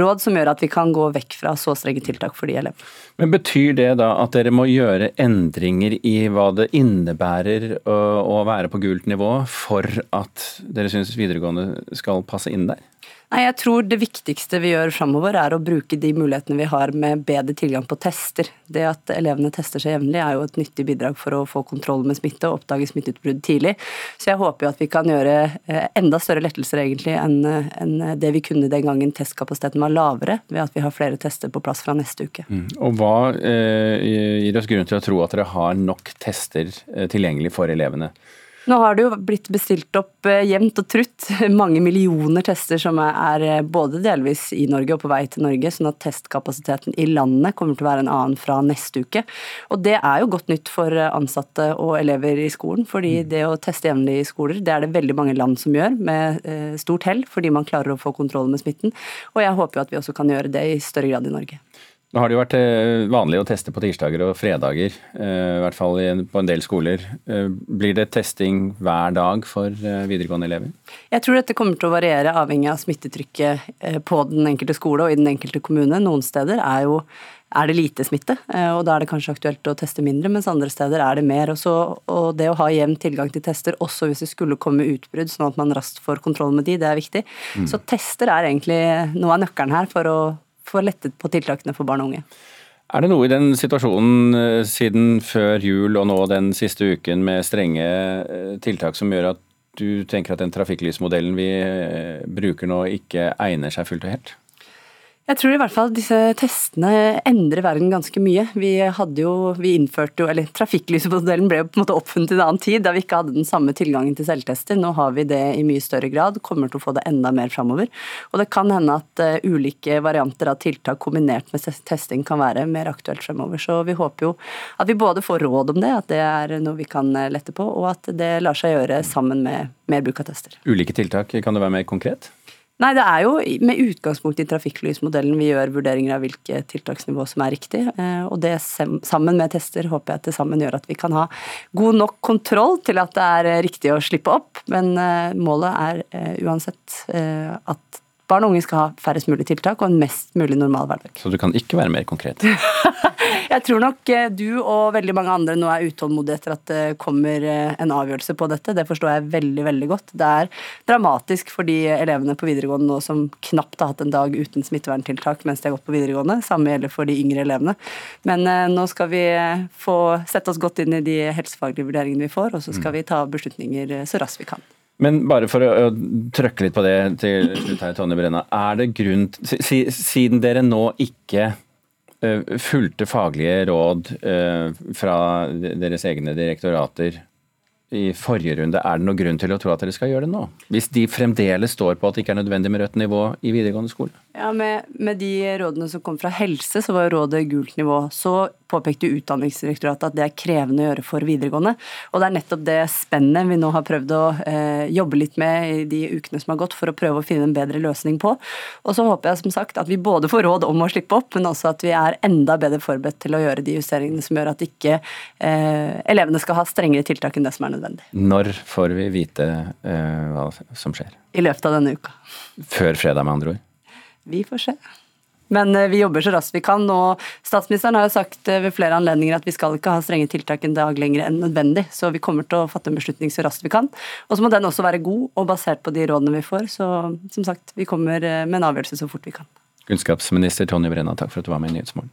råd som gjør at vi kan gå vekk fra så strenge tiltak for de elevene. Men Betyr det da at dere må gjøre endringer i hva det innebærer å, å være på gult nivå for at dere syns videregående skal passe inn der? Nei, jeg tror det viktigste vi gjør framover, er å bruke de mulighetene vi har med bedre tilgang på tester. Det at elevene tester seg jevnlig er jo et nyttig bidrag for å få kontroll med smitte og oppdage smitteutbrudd tidlig. Så jeg håper jo at vi kan gjøre eh, enda større lettelser egentlig enn det vi kunne den gangen testkapasiteten var lavere, ved at vi har flere tester på plass fra neste uke. Mm. Og hva eh, gir oss grunn til å tro at dere har nok tester eh, tilgjengelig for elevene? Nå har det jo blitt bestilt opp eh, jevnt og trutt mange millioner tester som er eh, både delvis i Norge og på vei til Norge, sånn at testkapasiteten i landet kommer til å være en annen fra neste uke. Og det er jo godt nytt for eh, ansatte og elever i skolen, fordi mm. det å teste jevnlig i skoler, det er det veldig mange land som gjør, med stort hell, fordi man klarer å få kontroll med smitten. Og jeg håper jo at vi også kan gjøre det i større grad i Norge. Nå har det jo vært eh, vanlig å teste på tirsdager og fredager, eh, i hvert fall på en del skoler. Eh, blir det testing hver dag for videregående elever? Jeg tror dette kommer til å variere avhengig av smittetrykket på den enkelte skole og i den enkelte kommune. Noen steder er jo er det lite smitte, og da er det kanskje aktuelt å teste mindre, mens andre steder er det mer. Og, så, og det å ha jevn tilgang til tester, også hvis det skulle komme utbrudd, sånn at man raskt får kontroll med de, det er viktig. Mm. Så tester er egentlig noe av nøkkelen her for å få lettet på tiltakene for barn og unge. Er det noe i den situasjonen eh, siden før jul og nå den siste uken med strenge eh, tiltak som gjør at du tenker at den trafikklysmodellen vi eh, bruker nå ikke egner seg fullt og helt? Jeg tror i hvert fall disse testene endrer verden ganske mye. Vi hadde jo, vi innførte jo, eller Trafikklysmodellen ble jo på en måte oppfunnet i en annen tid, da vi ikke hadde den samme tilgangen til selvtester. Nå har vi det i mye større grad, kommer til å få det enda mer framover. Og det kan hende at uh, ulike varianter av tiltak kombinert med testing kan være mer aktuelt fremover. Så vi håper jo at vi både får råd om det, at det er noe vi kan eh, lette på, og at det lar seg gjøre sammen med mer bruk av tester. Ulike tiltak, kan det være mer konkret? Nei, det er jo med utgangspunkt i trafikklysmodellen vi gjør vurderinger av hvilke tiltaksnivå som er riktig. Eh, og det sammen med tester håper jeg til sammen gjør at vi kan ha god nok kontroll til at det er riktig å slippe opp. Men eh, målet er eh, uansett at barn og unge skal ha færrest mulig tiltak og en mest mulig normal hverdag. Så du kan ikke være mer konkret? jeg tror nok eh, du og veldig mange andre nå er utålmodige etter at det kommer eh, en avgjørelse på dette. Det forstår jeg veldig, veldig godt. Det er dramatisk for de elevene på videregående nå som knapt har hatt en dag uten smitteverntiltak mens de har gått på videregående. Samme gjelder for de yngre elevene. Men eh, nå skal vi få sette oss godt inn i de helsefaglige vurderingene vi får, og så skal mm. vi ta beslutninger så raskt vi kan. Men bare for å, trøkke litt på det til slutt her, Tonje Brenna. Er det grunn Siden dere nå ikke uh, fulgte faglige råd uh, fra deres egne direktorater i forrige runde, er det noen grunn til å tro at dere skal gjøre det nå? Hvis de fremdeles står på at det ikke er nødvendig med rødt nivå i videregående skole? Ja, med, med, de rådene som kom fra helse, så var rådet gult nivå. Så påpekte Utdanningsdirektoratet at det er krevende å gjøre for videregående. Og det er nettopp det spennet vi nå har prøvd å eh, jobbe litt med i de ukene som har gått, for å prøve å finne en bedre løsning på. Og så håper jeg som sagt at vi både får råd om å slippe opp, men også at vi er enda bedre forberedt til å gjøre de justeringene som gjør at ikke eh, elevene skal ha strengere tiltak enn det som er nødvendig. Når får vi vite uh, hva som skjer? I løpet av denne uka. Før fredag, med andre ord? Vi får se. Men eh, vi jobber så raskt vi kan. Og statsministeren har jo sagt eh, ved flere anledninger at vi skal ikke ha strenge tiltak en dag lenger enn nødvendig. Så vi kommer til å fatte en beslutning så raskt vi kan. Og så må den også være god og basert på de rådene vi får. Så som sagt, vi kommer med en avgjørelse så fort vi kan. Kunnskapsminister Tonje Brenna, takk for at du var med i Nyhetsmorgen.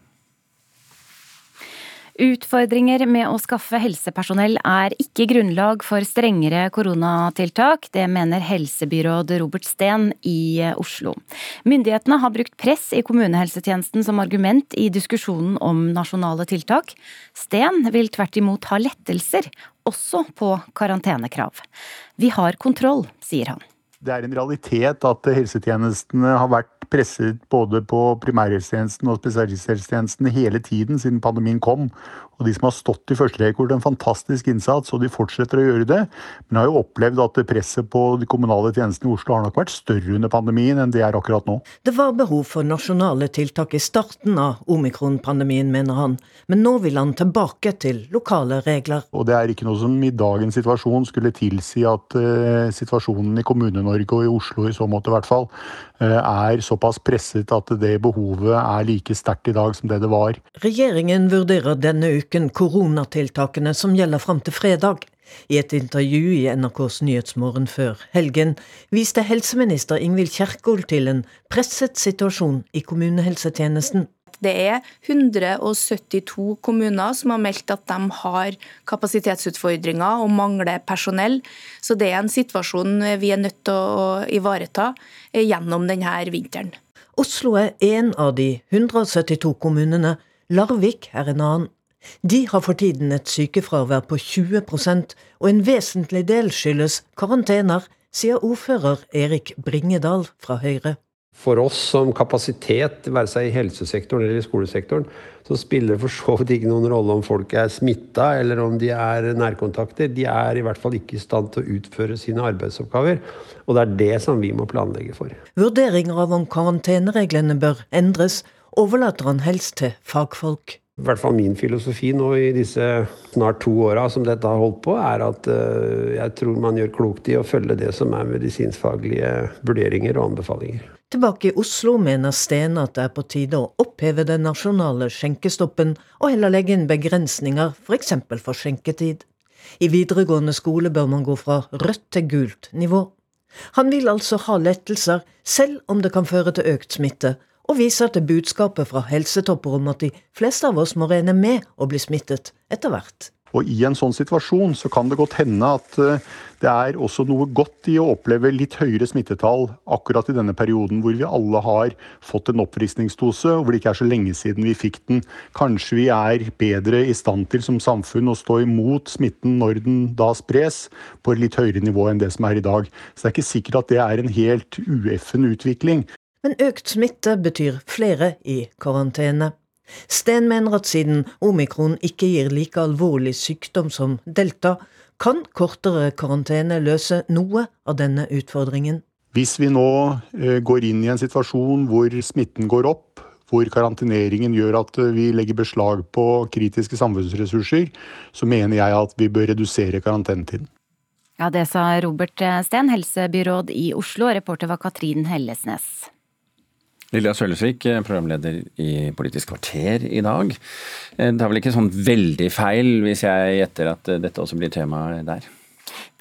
Utfordringer med å skaffe helsepersonell er ikke grunnlag for strengere koronatiltak. Det mener helsebyråd Robert Steen i Oslo. Myndighetene har brukt press i kommunehelsetjenesten som argument i diskusjonen om nasjonale tiltak. Steen vil tvert imot ha lettelser, også på karantenekrav. Vi har kontroll, sier han. Det er en realitet at helsetjenestene har vært presset både på primærhelsetjenesten og spesialisthelsetjenesten hele tiden siden pandemien kom. Og de som har stått i første rekke, gjort en fantastisk innsats, og de fortsetter å gjøre det. Men har jo opplevd at presset på de kommunale tjenestene i Oslo har nok vært større under pandemien enn det er akkurat nå. Det var behov for nasjonale tiltak i starten av omikron-pandemien, mener han. Men nå vil han tilbake til lokale regler. Og det er ikke noe som i dagens situasjon skulle tilsi at uh, situasjonen i Kommune-Norge og i Oslo i så måte i hvert fall, uh, er såpass presset at det behovet er like sterkt i dag som det det var. Regjeringen vurderer denne uken koronatiltakene som gjelder fram til fredag. I et intervju i NRKs Nyhetsmorgen før helgen viste helseminister Ingvild Kjerkol til en presset situasjon i kommunehelsetjenesten. Det er 172 kommuner som har meldt at de har kapasitetsutfordringer og mangler personell. Så det er en situasjon vi er nødt til å ivareta gjennom denne vinteren. Oslo er en av de 172 kommunene. Larvik er en annen. De har for tiden et sykefravær på 20% og en vesentlig del skyldes karantener, sier ordfører Erik Bringedal fra Høyre. For oss som kapasitet, være seg i helsesektoren eller i skolesektoren, så spiller det for så vidt ikke noen rolle om folk er smitta eller om de er nærkontakter. De er i hvert fall ikke i stand til å utføre sine arbeidsoppgaver. Og det er det som vi må planlegge for. Vurderinger av om karantenereglene bør endres, overlater han helst til fagfolk. I hvert fall min filosofi nå i disse snart to åra som dette har holdt på, er at uh, jeg tror man gjør klokt i å følge det som er medisinskfaglige vurderinger og anbefalinger. Tilbake i Oslo mener Stene at det er på tide å oppheve den nasjonale skjenkestoppen, og heller legge inn begrensninger, f.eks. For, for skjenketid. I videregående skole bør man gå fra rødt til gult nivå. Han vil altså ha lettelser, selv om det kan føre til økt smitte, og viser til budskapet fra helsetopper om at de fleste av oss må regne med å bli smittet etter hvert. Og I en sånn situasjon så kan det godt hende at eh, det er også noe godt i å oppleve litt høyere smittetall akkurat i denne perioden hvor vi alle har fått en oppfriskningsdose, og hvor det ikke er så lenge siden vi fikk den. Kanskje vi er bedre i stand til som samfunn å stå imot smitten når den da spres, på et litt høyere nivå enn det som er i dag. Så det er ikke sikkert at det er en helt ueffen utvikling. Men økt smitte betyr flere i karantene. Sten mener at siden omikron ikke gir like alvorlig sykdom som delta, kan kortere karantene løse noe av denne utfordringen. Hvis vi nå eh, går inn i en situasjon hvor smitten går opp, hvor karanteneringen gjør at eh, vi legger beslag på kritiske samfunnsressurser, så mener jeg at vi bør redusere karantenetiden. Ja, Det sa Robert Steen, helsebyråd i Oslo, reporter var Katrin Hellesnes. Lilja Sølvesvik, eh, programleder i Politisk kvarter i dag. Eh, det er vel ikke sånn veldig feil hvis jeg gjetter at eh, dette også blir tema der?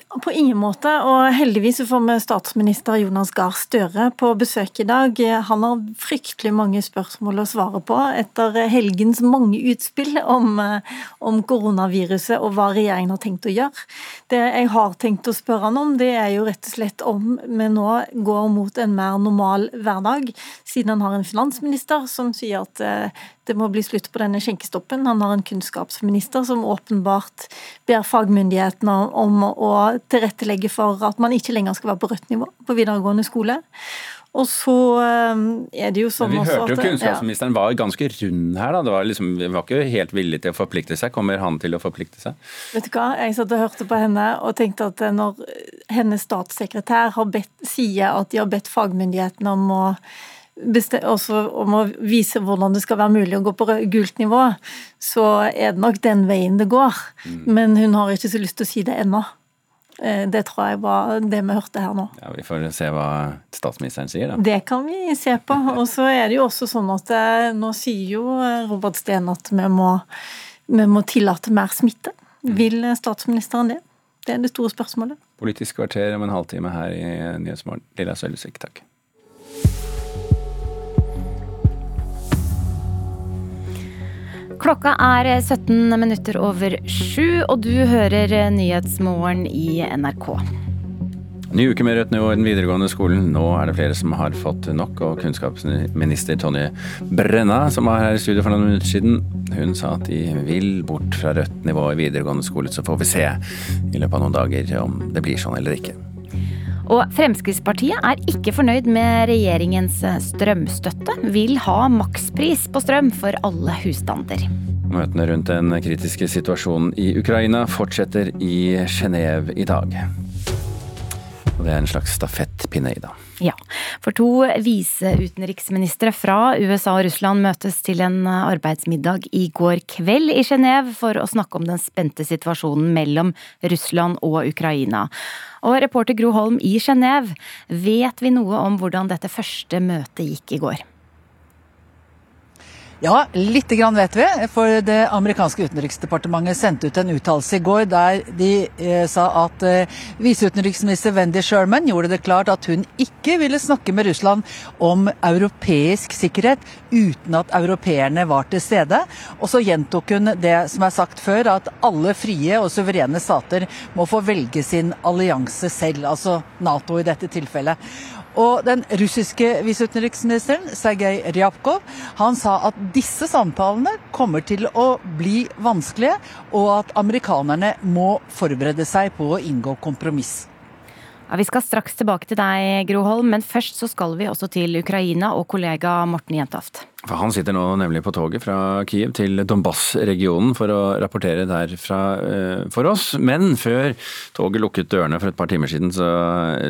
På ingen måte, og heldigvis får vi statsminister Jonas Gahr Støre på besøk i dag. Han har fryktelig mange spørsmål å svare på etter helgens mange utspill om, om koronaviruset og hva regjeringen har tenkt å gjøre. Det jeg har tenkt å spørre han om, det er jo rett og slett om vi nå går mot en mer normal hverdag, siden han har en finansminister som sier at eh, det må bli slutt på denne skjenkestoppen. Han har en kunnskapsminister som åpenbart ber fagmyndighetene om å tilrettelegge for at man ikke lenger skal være på rødt nivå på videregående skole. Og så eh, er det jo sånn Men Vi hørte jo at, kunnskapsministeren var ganske rund her. da. Det var liksom, vi var ikke helt villig til å forplikte seg. Kommer han til å forplikte seg? Vet du hva, Jeg satt og hørte på henne og tenkte at når hennes statssekretær har bedt, sier at de har bedt fagmyndighetene om å også om å vise hvordan det skal være mulig å gå på gult nivå, så er det nok den veien det går. Mm. Men hun har ikke så lyst til å si det ennå. Eh, det tror jeg var det vi hørte her nå. Ja, Vi får se hva statsministeren sier, da. Det kan vi se på. Og så er det jo også sånn at eh, nå sier jo Robert Steen at vi må, vi må tillate mer smitte. Mm. Vil statsministeren det? Det er det store spørsmålet. Politisk kvarter om en halvtime her i Nyhetsmorgen. Lilla Sølvsvik, takk. Klokka er 17 minutter over sju, og du hører Nyhetsmorgen i NRK. Ny uke med rødt nivå i den videregående skolen. Nå er det flere som har fått nok, og kunnskapsminister Tonje Brenna, som var her i studio for noen minutter siden, hun sa at de vil bort fra rødt nivå i videregående skole. Så får vi se i løpet av noen dager om det blir sånn eller ikke. Og Fremskrittspartiet er ikke fornøyd med regjeringens strømstøtte. Vil ha makspris på strøm for alle husstander. Møtene rundt den kritiske situasjonen i Ukraina fortsetter i Genéve i dag. Og det er en slags stafettpinne i dag. Ja, for to viseutenriksministre fra USA og Russland møtes til en arbeidsmiddag i går kveld i Genéve for å snakke om den spente situasjonen mellom Russland og Ukraina. Og reporter Gro Holm i Genéve, vet vi noe om hvordan dette første møtet gikk i går? Ja, lite grann vet vi. For det amerikanske utenriksdepartementet sendte ut en uttalelse i går der de eh, sa at eh, viseutenriksminister Wendy Sherman gjorde det klart at hun ikke ville snakke med Russland om europeisk sikkerhet uten at europeerne var til stede. Og så gjentok hun det som er sagt før, at alle frie og suverene stater må få velge sin allianse selv, altså Nato i dette tilfellet. Og den russiske viseutenriksministeren, Sergej Ryabkov, han sa at disse samtalene kommer til å bli vanskelige, og at amerikanerne må forberede seg på å inngå kompromiss. Ja, vi skal straks tilbake til deg, Gro Holm, men først så skal vi også til Ukraina og kollega Morten Jentoft. For Han sitter nå nemlig på toget fra Kiev til Donbass-regionen for å rapportere derfra eh, for oss. Men før toget lukket dørene for et par timer siden, så,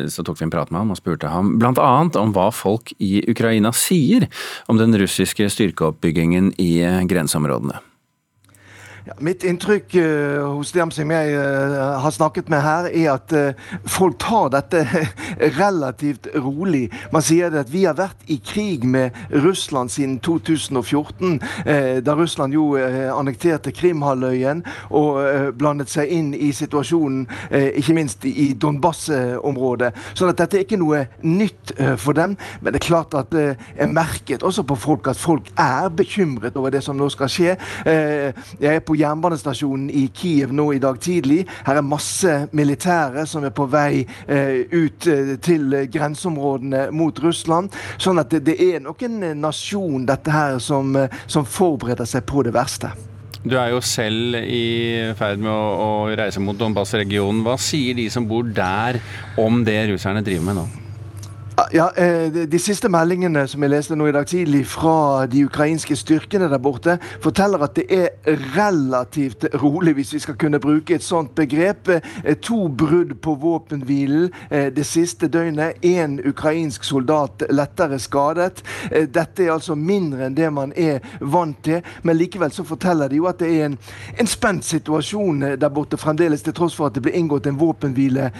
så tok vi en prat med ham og spurte ham bl.a. om hva folk i Ukraina sier om den russiske styrkeoppbyggingen i grenseområdene. Ja, mitt inntrykk uh, hos dem som jeg uh, har snakket med her, er at uh, folk tar dette relativt rolig. Man sier at vi har vært i krig med Russland siden 2014, da Russland jo annekterte Krimhalvøyen og blandet seg inn i situasjonen, ikke minst i Donbass-området. Så dette er ikke noe nytt for dem. Men det er klart at det er merket også på folk at folk er bekymret over det som nå skal skje. jeg er på jernbanestasjonen i Kiev nå i dag tidlig. Her er masse militære som er på vei eh, ut eh, til grenseområdene mot Russland. Sånn at det, det er nok en nasjon dette her som, eh, som forbereder seg på det verste. Du er jo selv i ferd med å, å reise mot Donbass-regionen. Hva sier de som bor der om det russerne driver med nå? Ja, eh, de, siste meldingene som jeg leste nå i dag tidlig fra de ukrainske styrkene der borte, forteller at det er relativt rolig, hvis vi skal kunne bruke et sånt begrep. Eh, to brudd på våpenhvilen eh, det siste døgnet. Én ukrainsk soldat lettere skadet. Dette er altså mindre enn det man er vant til, men likevel så forteller de jo at det er en, en spent situasjon der borte fremdeles, til tross for at det ble inngått en våpenhvile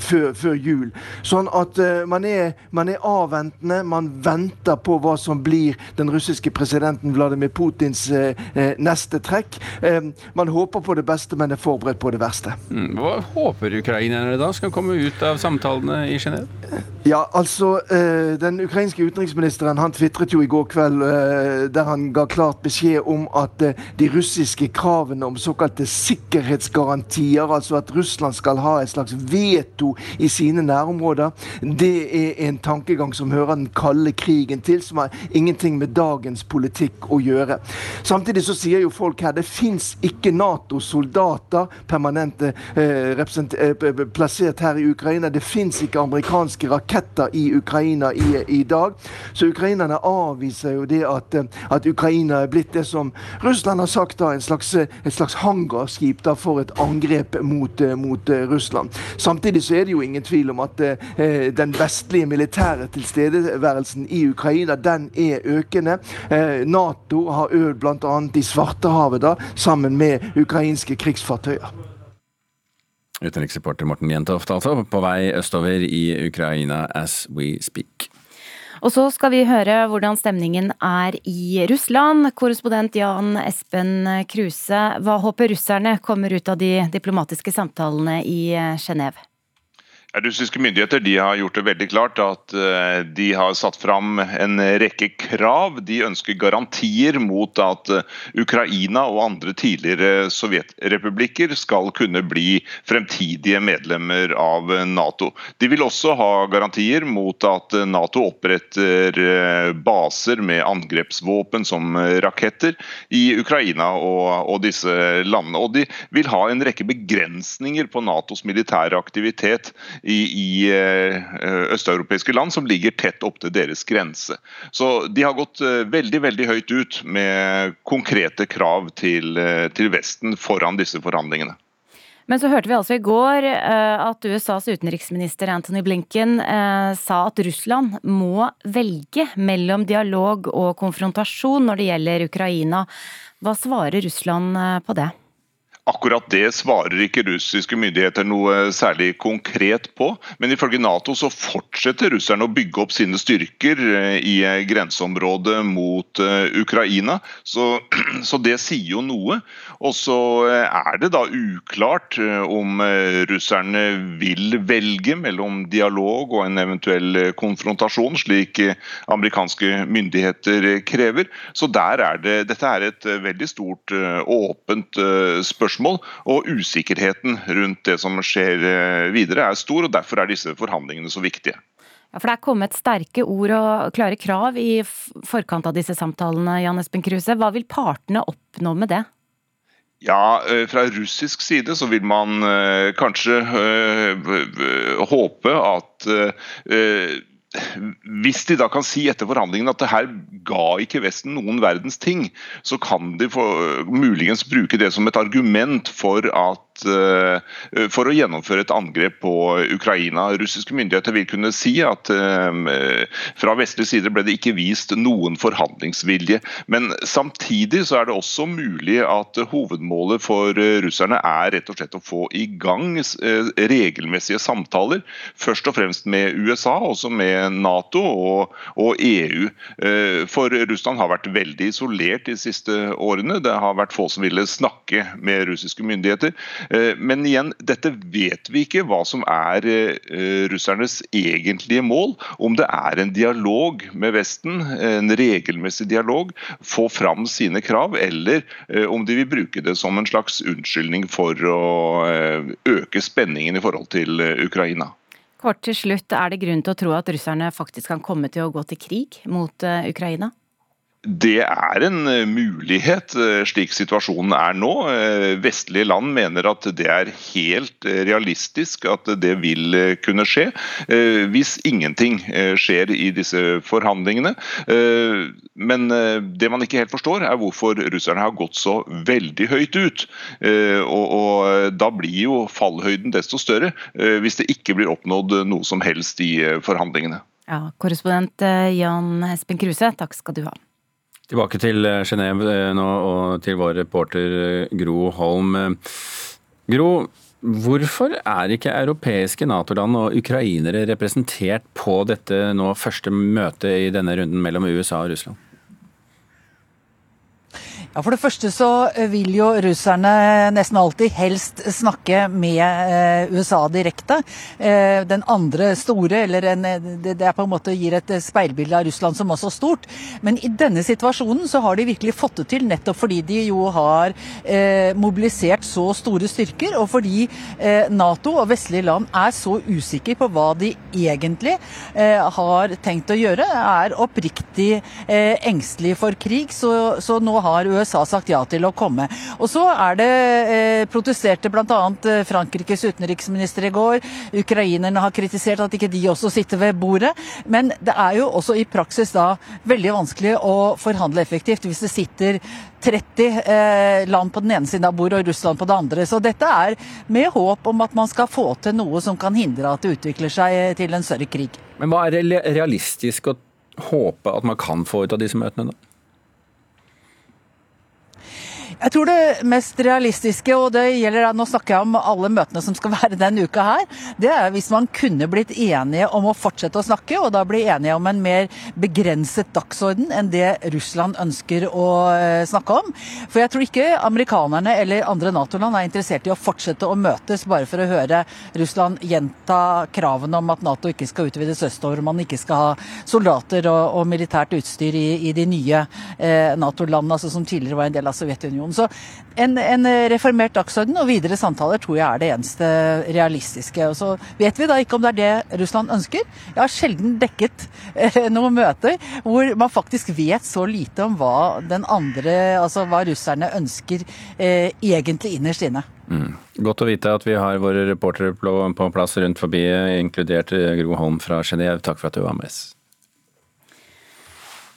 før, før, jul. Sånn at man er man er avventende. Man venter på hva som blir den russiske presidenten Vladimir Putins eh, eh, neste trekk. Eh, man håper på det beste, men er forberedt på det verste. Mm, hva håper ukrainerne da skal komme ut av samtalene i Genéve? Ja, altså eh, Den ukrainske utenriksministeren han tvitret jo i går kveld eh, der han ga klart beskjed om at eh, de russiske kravene om såkalte sikkerhetsgarantier, altså at Russland skal ha et slags veto i sine nærområder, det er en tankegang som hører den kalde krigen til, som har ingenting med dagens politikk å gjøre. Samtidig så sier jo folk her det fins ikke Nato-soldater permanente eh, eh, plassert her i Ukraina. Det fins ikke amerikanske raketter i Ukraina i, i, dag. Så ukrainerne avviser jo det at, eh, at, Ukraina er blitt det som Russland har sagt, da, en slags, et slags hangarskip da, for et angrep mot, eh, mot Russland. Samtidig så er det jo ingen tvil om at eh, den vestlige militære tilstedeværelsen i Ukraina den er økende. Eh, Nato har øvd bl.a. i Svartehavet da, sammen med ukrainske krigsfartøyer. Utenriksreporter Morten Jentoft altså, på vei østover i Ukraina as we speak. Og så skal vi høre hvordan stemningen er i Russland. Korrespondent Jan Espen Kruse, hva håper russerne kommer ut av de diplomatiske samtalene i Genéve? Russiske myndigheter har gjort det veldig klart at eh, de har satt fram en rekke krav. De ønsker garantier mot at eh, Ukraina og andre tidligere sovjetrepublikker skal kunne bli fremtidige medlemmer av Nato. De vil også ha garantier mot at Nato oppretter eh, baser med angrepsvåpen som raketter i Ukraina og disse landene. Og de vil ha en rekke begrensninger på Natos militære aktivitet i, i eh, østeuropeiske land som ligger tett opp til deres grense. Så de har gått eh, veldig veldig høyt ut med konkrete krav til, eh, til Vesten foran disse forhandlingene. Men så hørte vi altså i går at USAs utenriksminister Anthony Blinken sa at Russland må velge mellom dialog og konfrontasjon når det gjelder Ukraina. Hva svarer Russland på det? Akkurat det svarer ikke russiske myndigheter noe særlig konkret på. Men ifølge Nato så fortsetter russerne å bygge opp sine styrker eh, i eh, grenseområdet mot eh, Ukraina. Så, så det sier jo noe. Og så er det da uklart om russerne vil velge mellom dialog og en eventuell konfrontasjon, slik amerikanske myndigheter krever. Så der er det, dette er et veldig stort åpent spørsmål spørsmål. Og usikkerheten rundt det som skjer eh, videre er stor, og derfor er disse forhandlingene så viktige. Ja, for Det er kommet sterke ord og klare krav i forkant av disse samtalene. Jan Espen Kruse. Hva vil partene oppnå med det? Ja, eh, Fra russisk side så vil man uh, kanskje håpe at hvis de da kan si etter forhandlingene at det her ga ikke Vesten noen verdens ting, så kan de få, muligens bruke det som et argument for at Eh, for å gjennomføre et angrep på Ukraina. Russiske myndigheter vil kunne si at eh, fra vestlig side ble det ikke vist noen forhandlingsvilje. Men samtidig så er det også mulig at hovedmålet for russerne er rett og slett å få i gang eh, regelmessige samtaler. Først og fremst med USA, også med Nato og EU. For Russland har vært veldig isolert de siste årene. Det har vært få som ville snakke med russiske myndigheter. Eh, men igjen, dette vet vi ikke hva som er eh, russernes egentlige mål. Om det er en dialog med Vesten, en regelmessig dialog, få fram sine krav, eller eh, om de vil bruke det som en slags unnskyldning for å øke spenningen i forhold til Ukraina. Kort til slutt, er det grunn til å tro at russerne faktisk kan komme til å gå til krig mot Ukraina? Det er en eh, mulighet eh, slik situasjonen er nå. Eh, vestlige land mener at det er helt realistisk at det vil kunne skje, hvis ingenting skjer i disse forhandlingene. Men det man ikke helt forstår, er hvorfor russerne har gått så veldig høyt ut. Og da blir jo fallhøyden desto større hvis det ikke blir oppnådd noe som helst i forhandlingene. Ja, Korrespondent Jan Espen Kruse, takk skal du ha. Tilbake til eh, Genéve eh, nå, og til vår reporter eh, Gro Holm. Gro, hvorfor er ikke europeiske Nato-land og ukrainere representert på dette nå første møtet i denne runden mellom USA og Russland? Ja, For det første så eh, vil jo russerne nesten alltid helst snakke med eh, USA direkte. Eh, den andre store, eller en, det, er på en måte gir et speilbilde av Russland som også er stort. Men i denne situasjonen så har de virkelig fått det til, nettopp fordi de jo har mobilisert så store styrker, og fordi Nato og vestlige land er så usikre på hva de egentlig har tenkt å gjøre, er oppriktig engstelige for krig. Så, så nå har USA USA sagt ja til å komme. Og så er det eh, protesterte bl.a. Eh, Frankrikes utenriksminister i går. Ukrainerne har kritisert at ikke de også sitter ved bordet. Men det er jo også i praksis da veldig vanskelig å forhandle effektivt hvis det sitter 30 eh, land på den ene siden av bordet og Russland på det andre. Så dette er med håp om at man skal få til noe som kan hindre at det utvikler seg til en større krig. Men hva er realistisk å håpe at man kan få ut av disse møtene, da? Jeg tror det mest realistiske, og det gjelder nå snakker jeg om alle møtene som skal være denne uka her, det er hvis man kunne blitt enige om å fortsette å snakke, og da bli enige om en mer begrenset dagsorden enn det Russland ønsker å eh, snakke om. For jeg tror ikke amerikanerne eller andre Nato-land er interessert i å fortsette å møtes bare for å høre Russland gjenta kravene om at Nato ikke skal utvides østover, man ikke skal ha soldater og, og militært utstyr i, i de nye eh, Nato-landene, altså som tidligere var en del av Sovjetunionen diskusjon. Så en, en, reformert dagsorden og videre samtaler tror jeg er det eneste realistiske. Og så vet vi da ikke om det er det Russland ønsker. Jeg har sjelden dekket eh, noen møter hvor man faktisk vet så lite om hva den andre, altså hva russerne ønsker eh, egentlig innerst inne. Mm. Godt å vite at vi har våre reportere på plass rundt forbi, inkludert Gro Holm fra Genéve. Takk for at du var med oss.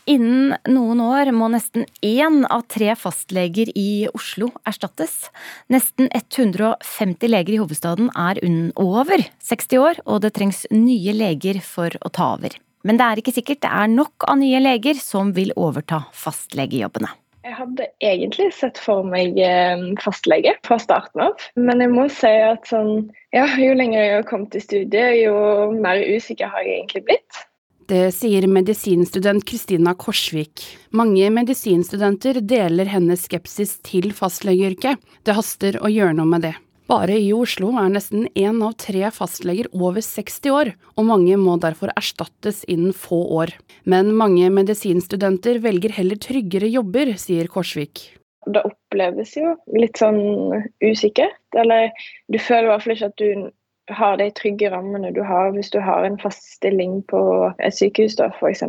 Innen noen år må nesten én av tre fastleger i Oslo erstattes. Nesten 150 leger i hovedstaden er over 60 år, og det trengs nye leger for å ta over. Men det er ikke sikkert det er nok av nye leger som vil overta fastlegejobbene. Jeg hadde egentlig sett for meg eh, fastlege fra starten av, men jeg må si at sånn, ja, jo lenger jeg har kommet i studiet, jo mer usikker har jeg egentlig blitt. Det sier medisinstudent Kristina Korsvik. Mange medisinstudenter deler hennes skepsis til fastlegeyrket. Det haster å gjøre noe med det. Bare i Oslo er nesten én av tre fastleger over 60 år, og mange må derfor erstattes innen få år. Men mange medisinstudenter velger heller tryggere jobber, sier Korsvik. Det oppleves jo litt sånn usikkert, eller du føler i hvert fall ikke at du har de trygge rammene du har hvis du har en fast stilling på et sykehus, da, f.eks.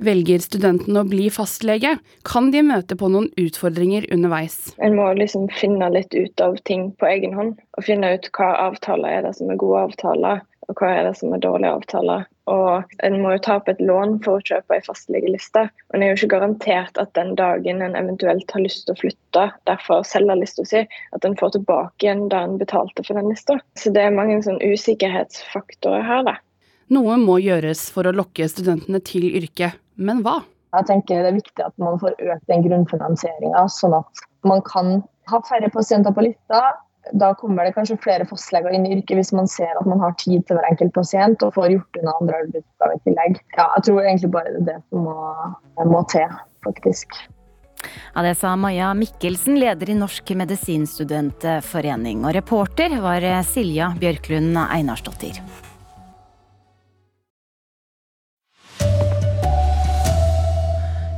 Velger studenten å bli fastlege, kan de møte på noen utfordringer underveis. En må liksom finne litt ut av ting på egen hånd, og finne ut hva avtaler er det som er gode avtaler. Og hva er det som er dårlige avtaler. Og En må jo ta opp et lån for å kjøpe ei fastlegeliste. Og en er jo ikke garantert at den dagen en eventuelt har lyst til å flytte, derfor selger lista si, at en får tilbake igjen det en betalte for den lista. Så det er mange sånn usikkerhetsfaktorer her, da. Noe må gjøres for å lokke studentene til yrket, men hva? Jeg tenker Det er viktig at man får økt den grunnfinansieringa, sånn at man kan ha færre pasienter på lista. Da kommer det kanskje flere fastleger inn i yrket hvis man ser at man har tid til hver enkelt pasient og får gjort unna andre arbeidsoppgaver i tillegg. Ja, jeg tror egentlig bare det er det som må, må til, faktisk. Ja, Det sa Maja Mikkelsen, leder i Norsk medisinstudentforening. Og reporter var Silja Bjørklund Einarsdottir.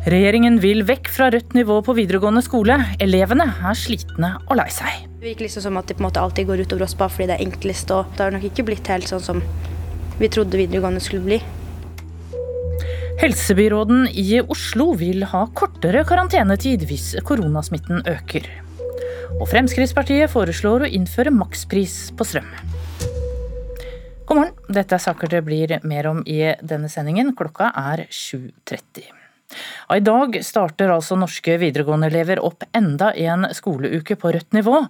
Regjeringen vil vekk fra rødt nivå på videregående skole. Elevene er slitne og lei seg. Det virker liksom som at det på en måte alltid går utover oss bare fordi det er enklest. Og det har nok ikke blitt helt sånn som vi trodde videregående skulle bli. Helsebyråden i Oslo vil ha kortere karantenetid hvis koronasmitten øker. Og Fremskrittspartiet foreslår å innføre makspris på strøm. God morgen, dette er saker det blir mer om i denne sendingen. Klokka er 7.30. I dag starter altså norske videregående-elever opp enda en skoleuke på rødt nivå.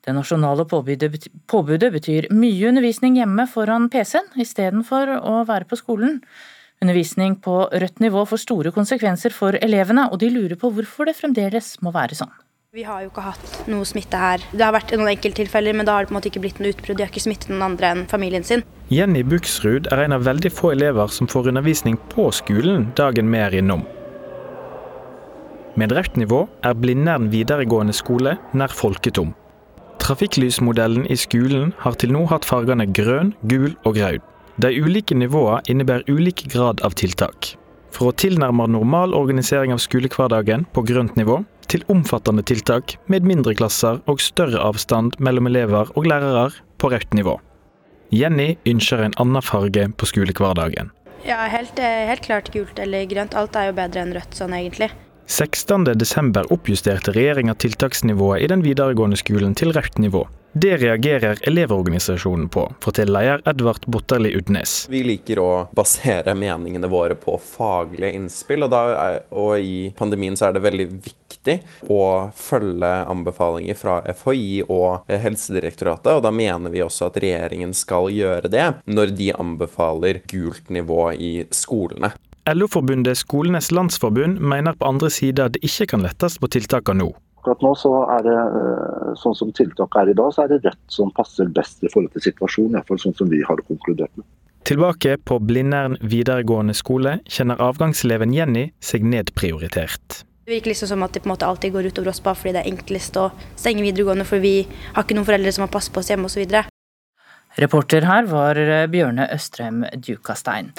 Det nasjonale påbudet, påbudet betyr mye undervisning hjemme foran PC-en istedenfor å være på skolen. Undervisning på rødt nivå får store konsekvenser for elevene, og de lurer på hvorfor det fremdeles må være sånn. Vi har jo ikke hatt noe smitte her. Det har vært noen enkelttilfeller, men da har det på en måte ikke blitt noe utbrudd. De har ikke smittet noen andre enn familien sin. Jenny Buksrud er en av veldig få elever som får undervisning på skolen dagen vi er innom. Med rødt nivå er Blindern videregående skole nær folketom. Trafikklysmodellen i skolen har til nå hatt fargene grønn, gul og rød. De ulike nivåene innebærer ulik grad av tiltak. Fra tilnærmet normal organisering av skolehverdagen på grønt nivå, til omfattende tiltak med mindre klasser og større avstand mellom elever og lærere på rødt nivå. Jenny ønsker en annen farge på skolehverdagen. Ja, helt, eh, helt klart gult eller grønt. Alt er jo bedre enn rødt sånn egentlig. 16.12 oppjusterte regjeringa tiltaksnivået i den videregående skolen til rødt nivå. Det reagerer Elevorganisasjonen på, forteller leder Edvard Botterli Udnes. Vi liker å basere meningene våre på faglige innspill, og, er, og, i pandemien er det veldig viktig å følge anbefalinger fra FHI og Helsedirektoratet. og Da mener vi også at regjeringen skal gjøre det når de anbefaler gult nivå i skolene. LO-forbundet Skolenes landsforbund mener på andre sida det ikke kan lettes på tiltakene nå. Akkurat nå så er det eh, sånn som tiltaket er i dag, så er det rett som passer best i forhold til situasjonen. Iallfall sånn som vi har konkludert med. Tilbake på Blindern videregående skole kjenner avgangseleven Jenny seg nedprioritert. Det virker liksom som at det på en måte alltid går utover oss bare fordi det er enklest å stenge videregående, for vi har ikke noen foreldre som har passet på oss hjemme osv. Reporter her var eh, Bjørne Østrem Djukastein.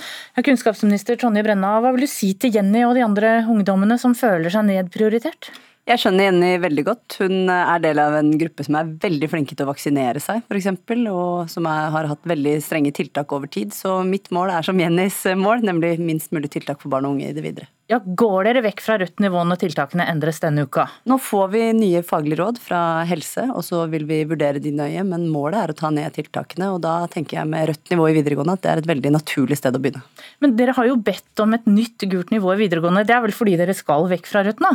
Kunnskapsminister Tonje Brenna, hva vil du si til Jenny og de andre ungdommene som føler seg nedprioritert? Jeg skjønner Jenny veldig godt. Hun er del av en gruppe som er veldig flinke til å vaksinere seg, f.eks., og som er, har hatt veldig strenge tiltak over tid. Så mitt mål er som Jennys mål, nemlig minst mulig tiltak for barn og unge i det videre. Ja, Går dere vekk fra rødt nivå når tiltakene endres denne uka? Nå får vi nye faglige råd fra helse, og så vil vi vurdere de nøye. Men målet er å ta ned tiltakene, og da tenker jeg med rødt nivå i videregående at det er et veldig naturlig sted å begynne. Men dere har jo bedt om et nytt gult nivå i videregående. Det er vel fordi dere skal vekk fra rødt nå?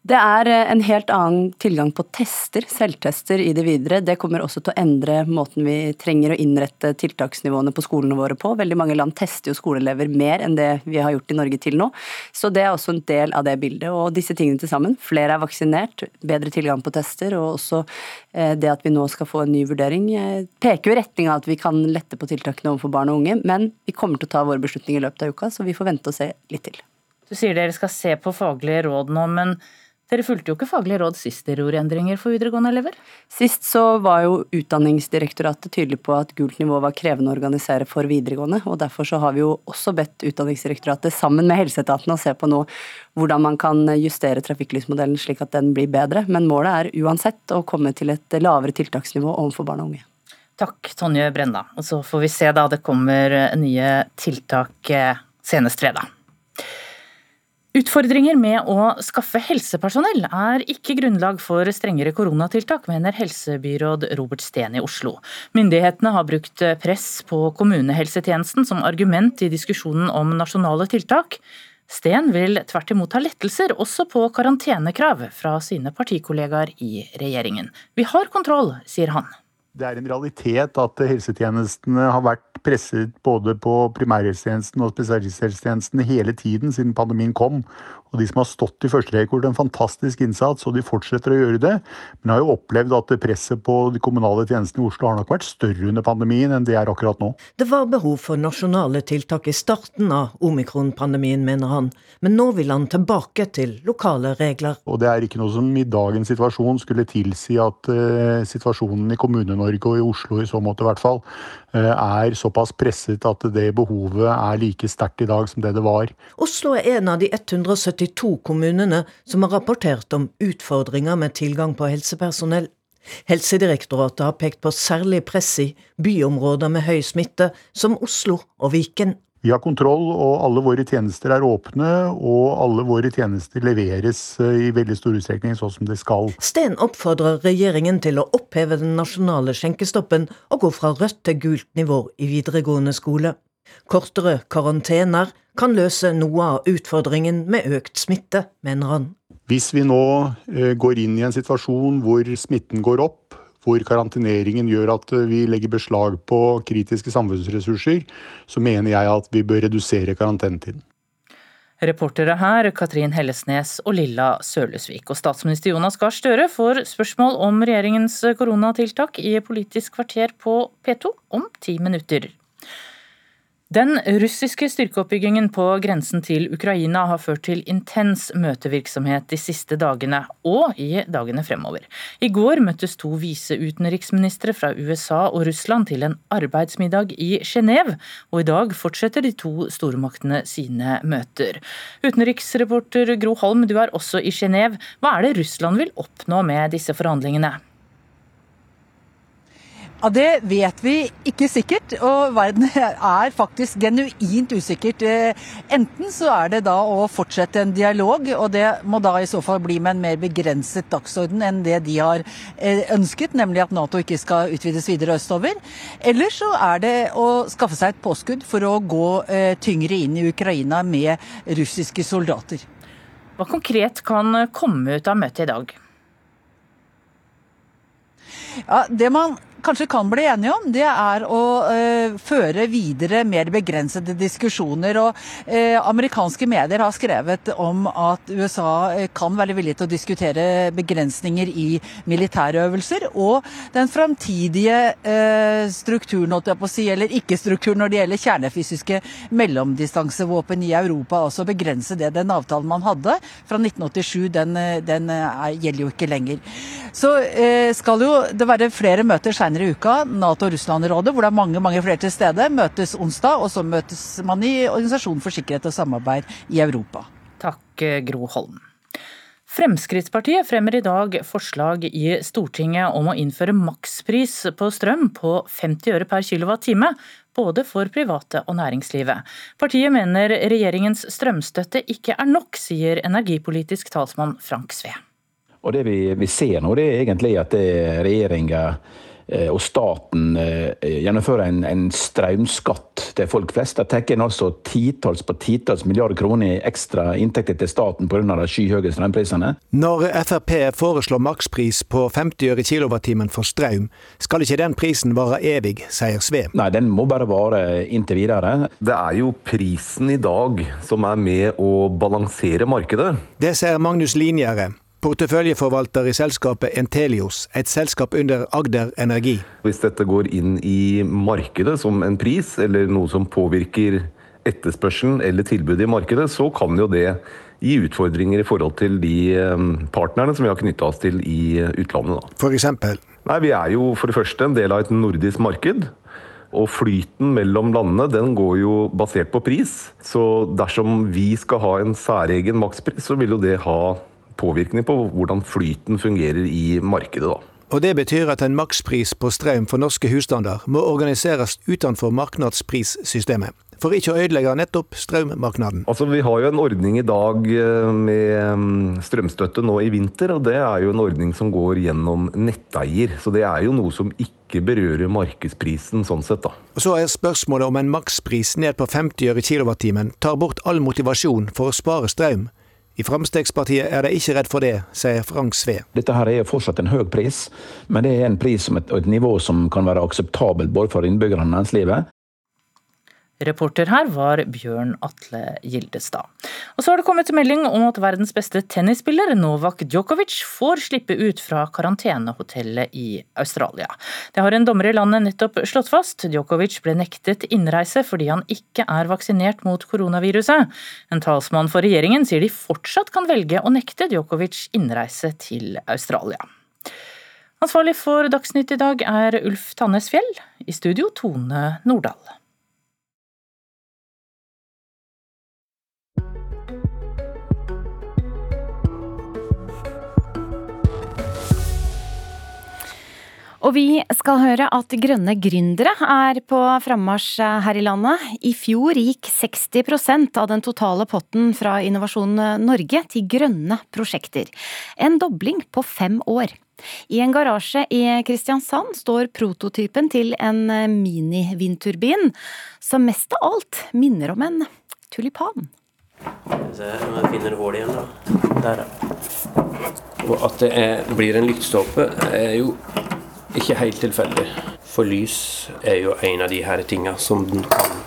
Det er eh, en helt annen tilgang på tester, selvtester, i det videre. Det kommer også til å endre måten vi trenger å innrette tiltaksnivåene på skolene våre på. Veldig mange land tester jo skoleelever mer enn det vi har gjort i Norge til nå. Så det er også en del av det bildet. Og disse tingene til sammen, flere er vaksinert, bedre tilgang på tester, og også eh, det at vi nå skal få en ny vurdering, eh, peker jo i retning av at vi kan lette på tiltakene overfor barn og unge. Men vi kommer til å ta våre beslutninger i løpet av uka, så vi får vente og se litt til. Du sier dere skal se på faglige råd nå, men dere fulgte jo ikke faglige råd sist dere gjorde endringer for videregående elever? Sist så var jo Utdanningsdirektoratet tydelig på at gult nivå var krevende å organisere for videregående. og Derfor så har vi jo også bedt Utdanningsdirektoratet sammen med helseetaten å se på nå hvordan man kan justere trafikklysmodellen slik at den blir bedre. Men målet er uansett å komme til et lavere tiltaksnivå overfor barn og unge. Takk, Tonje Brenna. Og så får vi se da det kommer nye tiltak eh, senest fredag. Utfordringer med å skaffe helsepersonell er ikke grunnlag for strengere koronatiltak, mener helsebyråd Robert Steen i Oslo. Myndighetene har brukt press på kommunehelsetjenesten som argument i diskusjonen om nasjonale tiltak. Steen vil tvert imot ha lettelser også på karantenekrav fra sine partikollegaer i regjeringen. Vi har kontroll, sier han. Det er en realitet at helsetjenestene har vært presset både på primærhelsetjenesten og spesialisthelsetjenesten hele tiden siden pandemien kom. Og de som har stått i førsterekke, har gjort en fantastisk innsats, og de fortsetter å gjøre det. Men har jo opplevd at presset på de kommunale tjenestene i Oslo har nok vært større under pandemien enn det er akkurat nå. Det var behov for nasjonale tiltak i starten av omikronpandemien, mener han. Men nå vil han tilbake til lokale regler. Og det er ikke noe som i dagens situasjon skulle tilsi at uh, situasjonen i Kommune-Norge og i Oslo i så måte i hvert fall, uh, er såpass presset at det behovet er like sterkt i dag som det det var. Oslo er en av de 170 72 kommunene som har rapportert om utfordringer med tilgang på helsepersonell. Helsedirektoratet har pekt på særlig press i byområder med høy smitte, som Oslo og Viken. Vi har kontroll, og alle våre tjenester er åpne, og alle våre tjenester leveres eh, i veldig stor utstrekning sånn som det skal. Steen oppfordrer regjeringen til å oppheve den nasjonale skjenkestoppen og gå fra rødt til gult nivå i videregående skole. Kortere karantener kan løse noe av utfordringen med økt smitte, mener han. Hvis vi nå eh, går inn i en situasjon hvor smitten går opp, hvor karanteneringen gjør at eh, vi legger beslag på kritiske samfunnsressurser, så mener jeg at vi bør redusere karantenetiden. Reportere her Katrin Hellesnes og Lilla Sølesvik. Og statsminister Jonas Gahr Støre får spørsmål om regjeringens koronatiltak i Politisk kvarter på P2 om ti minutter. Den russiske styrkeoppbyggingen på grensen til Ukraina har ført til intens møtevirksomhet de siste dagene, og i dagene fremover. I går møttes to viseutenriksministre fra USA og Russland til en arbeidsmiddag i Genéve, og i dag fortsetter de to stormaktene sine møter. Utenriksreporter Gro Holm, du er også i Genéve. Hva er det Russland vil oppnå med disse forhandlingene? Ja, Det vet vi ikke sikkert, og verden er faktisk genuint usikkert. Eh, enten så er det da å fortsette en dialog, og det må da i så fall bli med en mer begrenset dagsorden enn det de har eh, ønsket, nemlig at Nato ikke skal utvides videre østover. Eller så er det å skaffe seg et påskudd for å gå eh, tyngre inn i Ukraina med russiske soldater. Hva konkret kan komme ut av møtet i dag? Ja, Det man kanskje kan bli enige om, det er å eh, føre videre mer begrensede diskusjoner. og eh, Amerikanske medier har skrevet om at USA eh, kan være villig til å diskutere begrensninger i militære øvelser, og den framtidige eh, strukturen, si, eller ikke-strukturen når det gjelder kjernefysiske mellomdistansevåpen i Europa. Altså begrense det. Den avtalen man hadde fra 1987, den, den er, gjelder jo ikke lenger. Så skal jo det være flere møter seinere senere i uka. Nato-Russland-rådet, hvor det er mange mange flere til stede, møtes onsdag. Og så møtes man i Organisasjonen for sikkerhet og samarbeid i Europa. Takk, Gro Holm. Fremskrittspartiet fremmer i dag forslag i Stortinget om å innføre makspris på strøm på 50 øre per kilowattime, både for private og næringslivet. Partiet mener regjeringens strømstøtte ikke er nok, sier energipolitisk talsmann Frank Sve. Og Det vi, vi ser nå, det er egentlig at regjeringa Eh, og staten eh, gjennomfører en, en strømskatt til folk flest. Da tar en altså titalls på titalls milliarder kroner i ekstra inntekter til staten pga. de skyhøye strømprisene. Når Frp foreslår makspris på 50 øre kilowattimen for strøm, skal ikke den prisen vare evig, sier Sve. Nei, den må bare vare inntil videre. Det er jo prisen i dag som er med å balansere markedet. Det ser Magnus Linjære porteføljeforvalter i selskapet Entelios, et selskap under Agder Energi. Hvis dette går inn i markedet som en pris, eller noe som påvirker etterspørselen eller tilbudet i markedet, så kan jo det gi utfordringer i forhold til de ehm, partnerne som vi har knytta oss til i utlandet. Da. For eksempel? Nei, Vi er jo for det første en del av et nordisk marked. Og flyten mellom landene den går jo basert på pris. Så dersom vi skal ha en særegen makspris, så vil jo det ha påvirkning på hvordan flyten fungerer i markedet. da. Og Det betyr at en makspris på strøm for norske husstander må organiseres utenfor markedsprissystemet. for ikke å ødelegge nettopp strømmarkedet. Altså, vi har jo en ordning i dag eh, med mm, strømstøtte nå i vinter, og det er jo en ordning som går gjennom netteier. Så det er jo noe som ikke berører markedsprisen sånn sett, da. Og Så er spørsmålet om en makspris ned på 50 øre kilowattimen tar bort all motivasjon for å spare strøm. I Fremskrittspartiet er de ikke redd for det, sier Frank Sve. Dette her er fortsatt en høy pris, men det er en pris og et, et nivå som kan være akseptabelt både for innbyggerne og næringslivet. Reporter her var Bjørn Atle Gildestad. Og så har det kommet melding om at verdens beste tennisspiller Novak Djokovic får slippe ut fra karantenehotellet i Australia. Det har en dommer i landet nettopp slått fast. Djokovic ble nektet innreise fordi han ikke er vaksinert mot koronaviruset. En talsmann for regjeringen sier de fortsatt kan velge å nekte Djokovic innreise til Australia. Ansvarlig for Dagsnytt i dag er Ulf Tannes Fjell. I studio Tone Nordahl. Og vi skal høre at grønne gründere er på frammarsj her i landet. I fjor gikk 60% av den totale potten fra Innovasjon Norge til grønne prosjekter. En dobling på fem år. I en garasje i Kristiansand står prototypen til en mini-vindturbin, som mest av alt minner om en tulipan. Se om jeg finner hull igjen, da. Der, ja. Og at det er, blir en lyktstolpe, er jo ikke helt tilfeldig. For lys er jo en av de her tinga som den kan,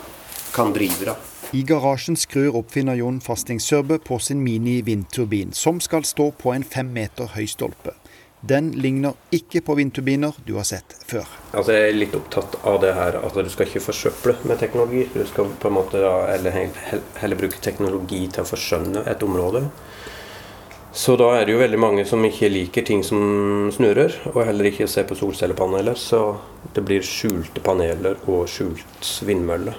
kan drive. da. I garasjen skrur oppfinner Jon Fasting Sørbø på sin mini-vindturbin, som skal stå på en fem meter høy stolpe. Den ligner ikke på vindturbiner du har sett før. Altså Jeg er litt opptatt av det her at du skal ikke forsøple med teknologi. Du skal på en måte da, eller heller bruke teknologi til å forskjønne et område. Så da er det jo veldig mange som ikke liker ting som snurrer, og heller ikke ser på solcellepaneler. Så det blir skjulte paneler og skjult vindmølle.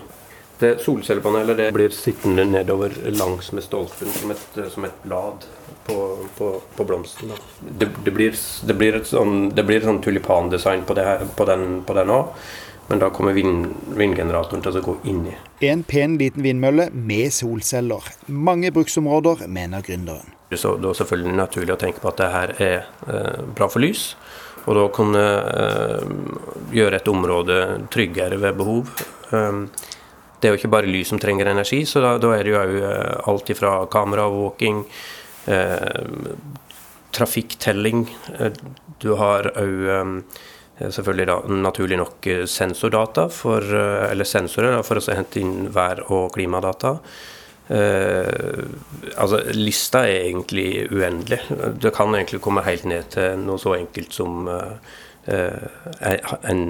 Det Solcellepanelet det blir sittende nedover langs med stolpen som et, som et blad på, på, på blomsten. Det, det, blir, det, blir, et sånn, det blir sånn tulipandesign på, her, på den òg. Men da kommer vind, vindgeneratoren til å gå inn i. En pen liten vindmølle med solceller. Mange bruksområder, mener gründeren. Så det er selvfølgelig naturlig å tenke på at det her er eh, bra for lys. Og da kunne eh, gjøre et område tryggere ved behov. Um, det er jo ikke bare lys som trenger energi, så da, da er det jo òg eh, alt ifra kameraovervåking, eh, trafikktelling. Eh, du har òg Eh, selvfølgelig da naturlig nok eh, sensordata, for, eh, eller sensorer, for å hente inn vær- og klimadata. Eh, altså, lista er egentlig uendelig. Det kan egentlig komme helt ned til noe så enkelt som eh, en,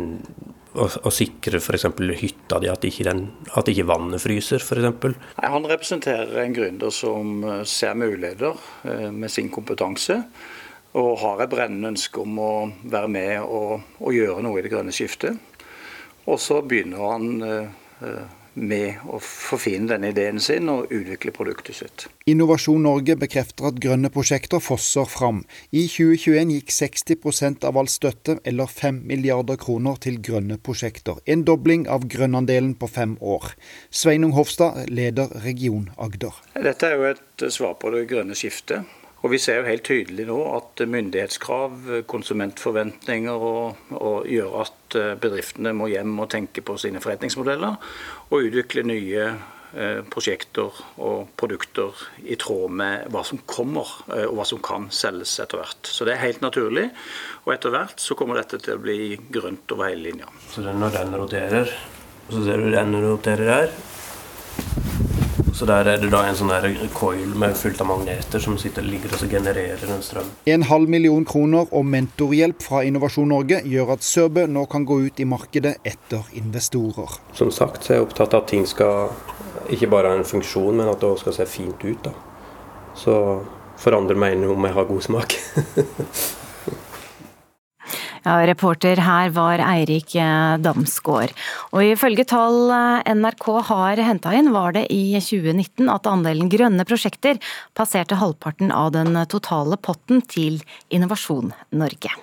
å, å sikre f.eks. hytta di, at ikke, den, at ikke vannet fryser f.eks. Han representerer en gründer som ser muligheter med sin kompetanse og har et brennende ønske om å være med og, og gjøre noe i det grønne skiftet. Og så begynner han med å forfine denne ideen sin og utvikle produktet sitt. Innovasjon Norge bekrefter at grønne prosjekter fosser fram. I 2021 gikk 60% av all støtte, eller 5 milliarder kroner, til grønne prosjekter. En dobling av grønnandelen på fem år. Sveinung Hofstad leder Region Agder. Dette er jo et svar på det grønne skiftet. Og Vi ser jo helt tydelig nå at myndighetskrav, konsumentforventninger og, og gjør at eh, bedriftene må hjem og tenke på sine forretningsmodeller og utvikle nye eh, prosjekter og produkter i tråd med hva som kommer eh, og hva som kan selges etter hvert. Så det er helt naturlig. Og etter hvert så kommer dette til å bli grønt over hele linja. Så når den roterer, så ser du den roterer her, så der er det da en sånn der coil med fullt av magneter som sitter ligger og genererer en strøm. En halv million kroner og mentorhjelp fra Innovasjon Norge gjør at Sørbø nå kan gå ut i markedet etter investorer. Som sagt så er jeg opptatt av at ting skal ikke bare ha en funksjon, men at det også skal se fint ut. da. Så for andre mener om jeg har god smak. Ja, reporter her var Eirik eh, Damsgaard. Og ifølge tall eh, NRK har henta inn, var det i 2019 at andelen grønne prosjekter passerte halvparten av den totale potten til Innovasjon Norge.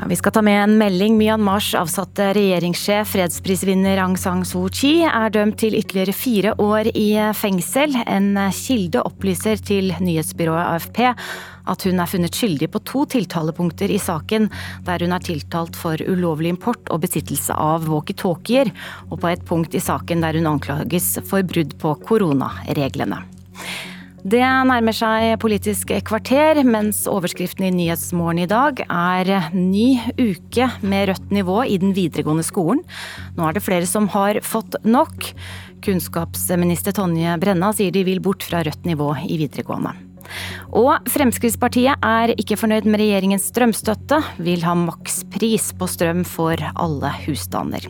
Ja, vi skal ta med en melding. Myanmars avsatte regjeringssjef, fredsprisvinner Aung San Suu Kyi, er dømt til ytterligere fire år i fengsel. En kilde opplyser til nyhetsbyrået AFP at hun er funnet skyldig på to tiltalepunkter i saken, der hun er tiltalt for ulovlig import og besittelse av walkietalkier, og på et punkt i saken der hun anklages for brudd på koronareglene. Det nærmer seg Politisk kvarter, mens overskriften i Nyhetsmorgen i dag er ny uke med rødt nivå i den videregående skolen. Nå er det flere som har fått nok. Kunnskapsminister Tonje Brenna sier de vil bort fra rødt nivå i videregående. Og Fremskrittspartiet er ikke fornøyd med regjeringens strømstøtte, vil ha makspris på strøm for alle husstander.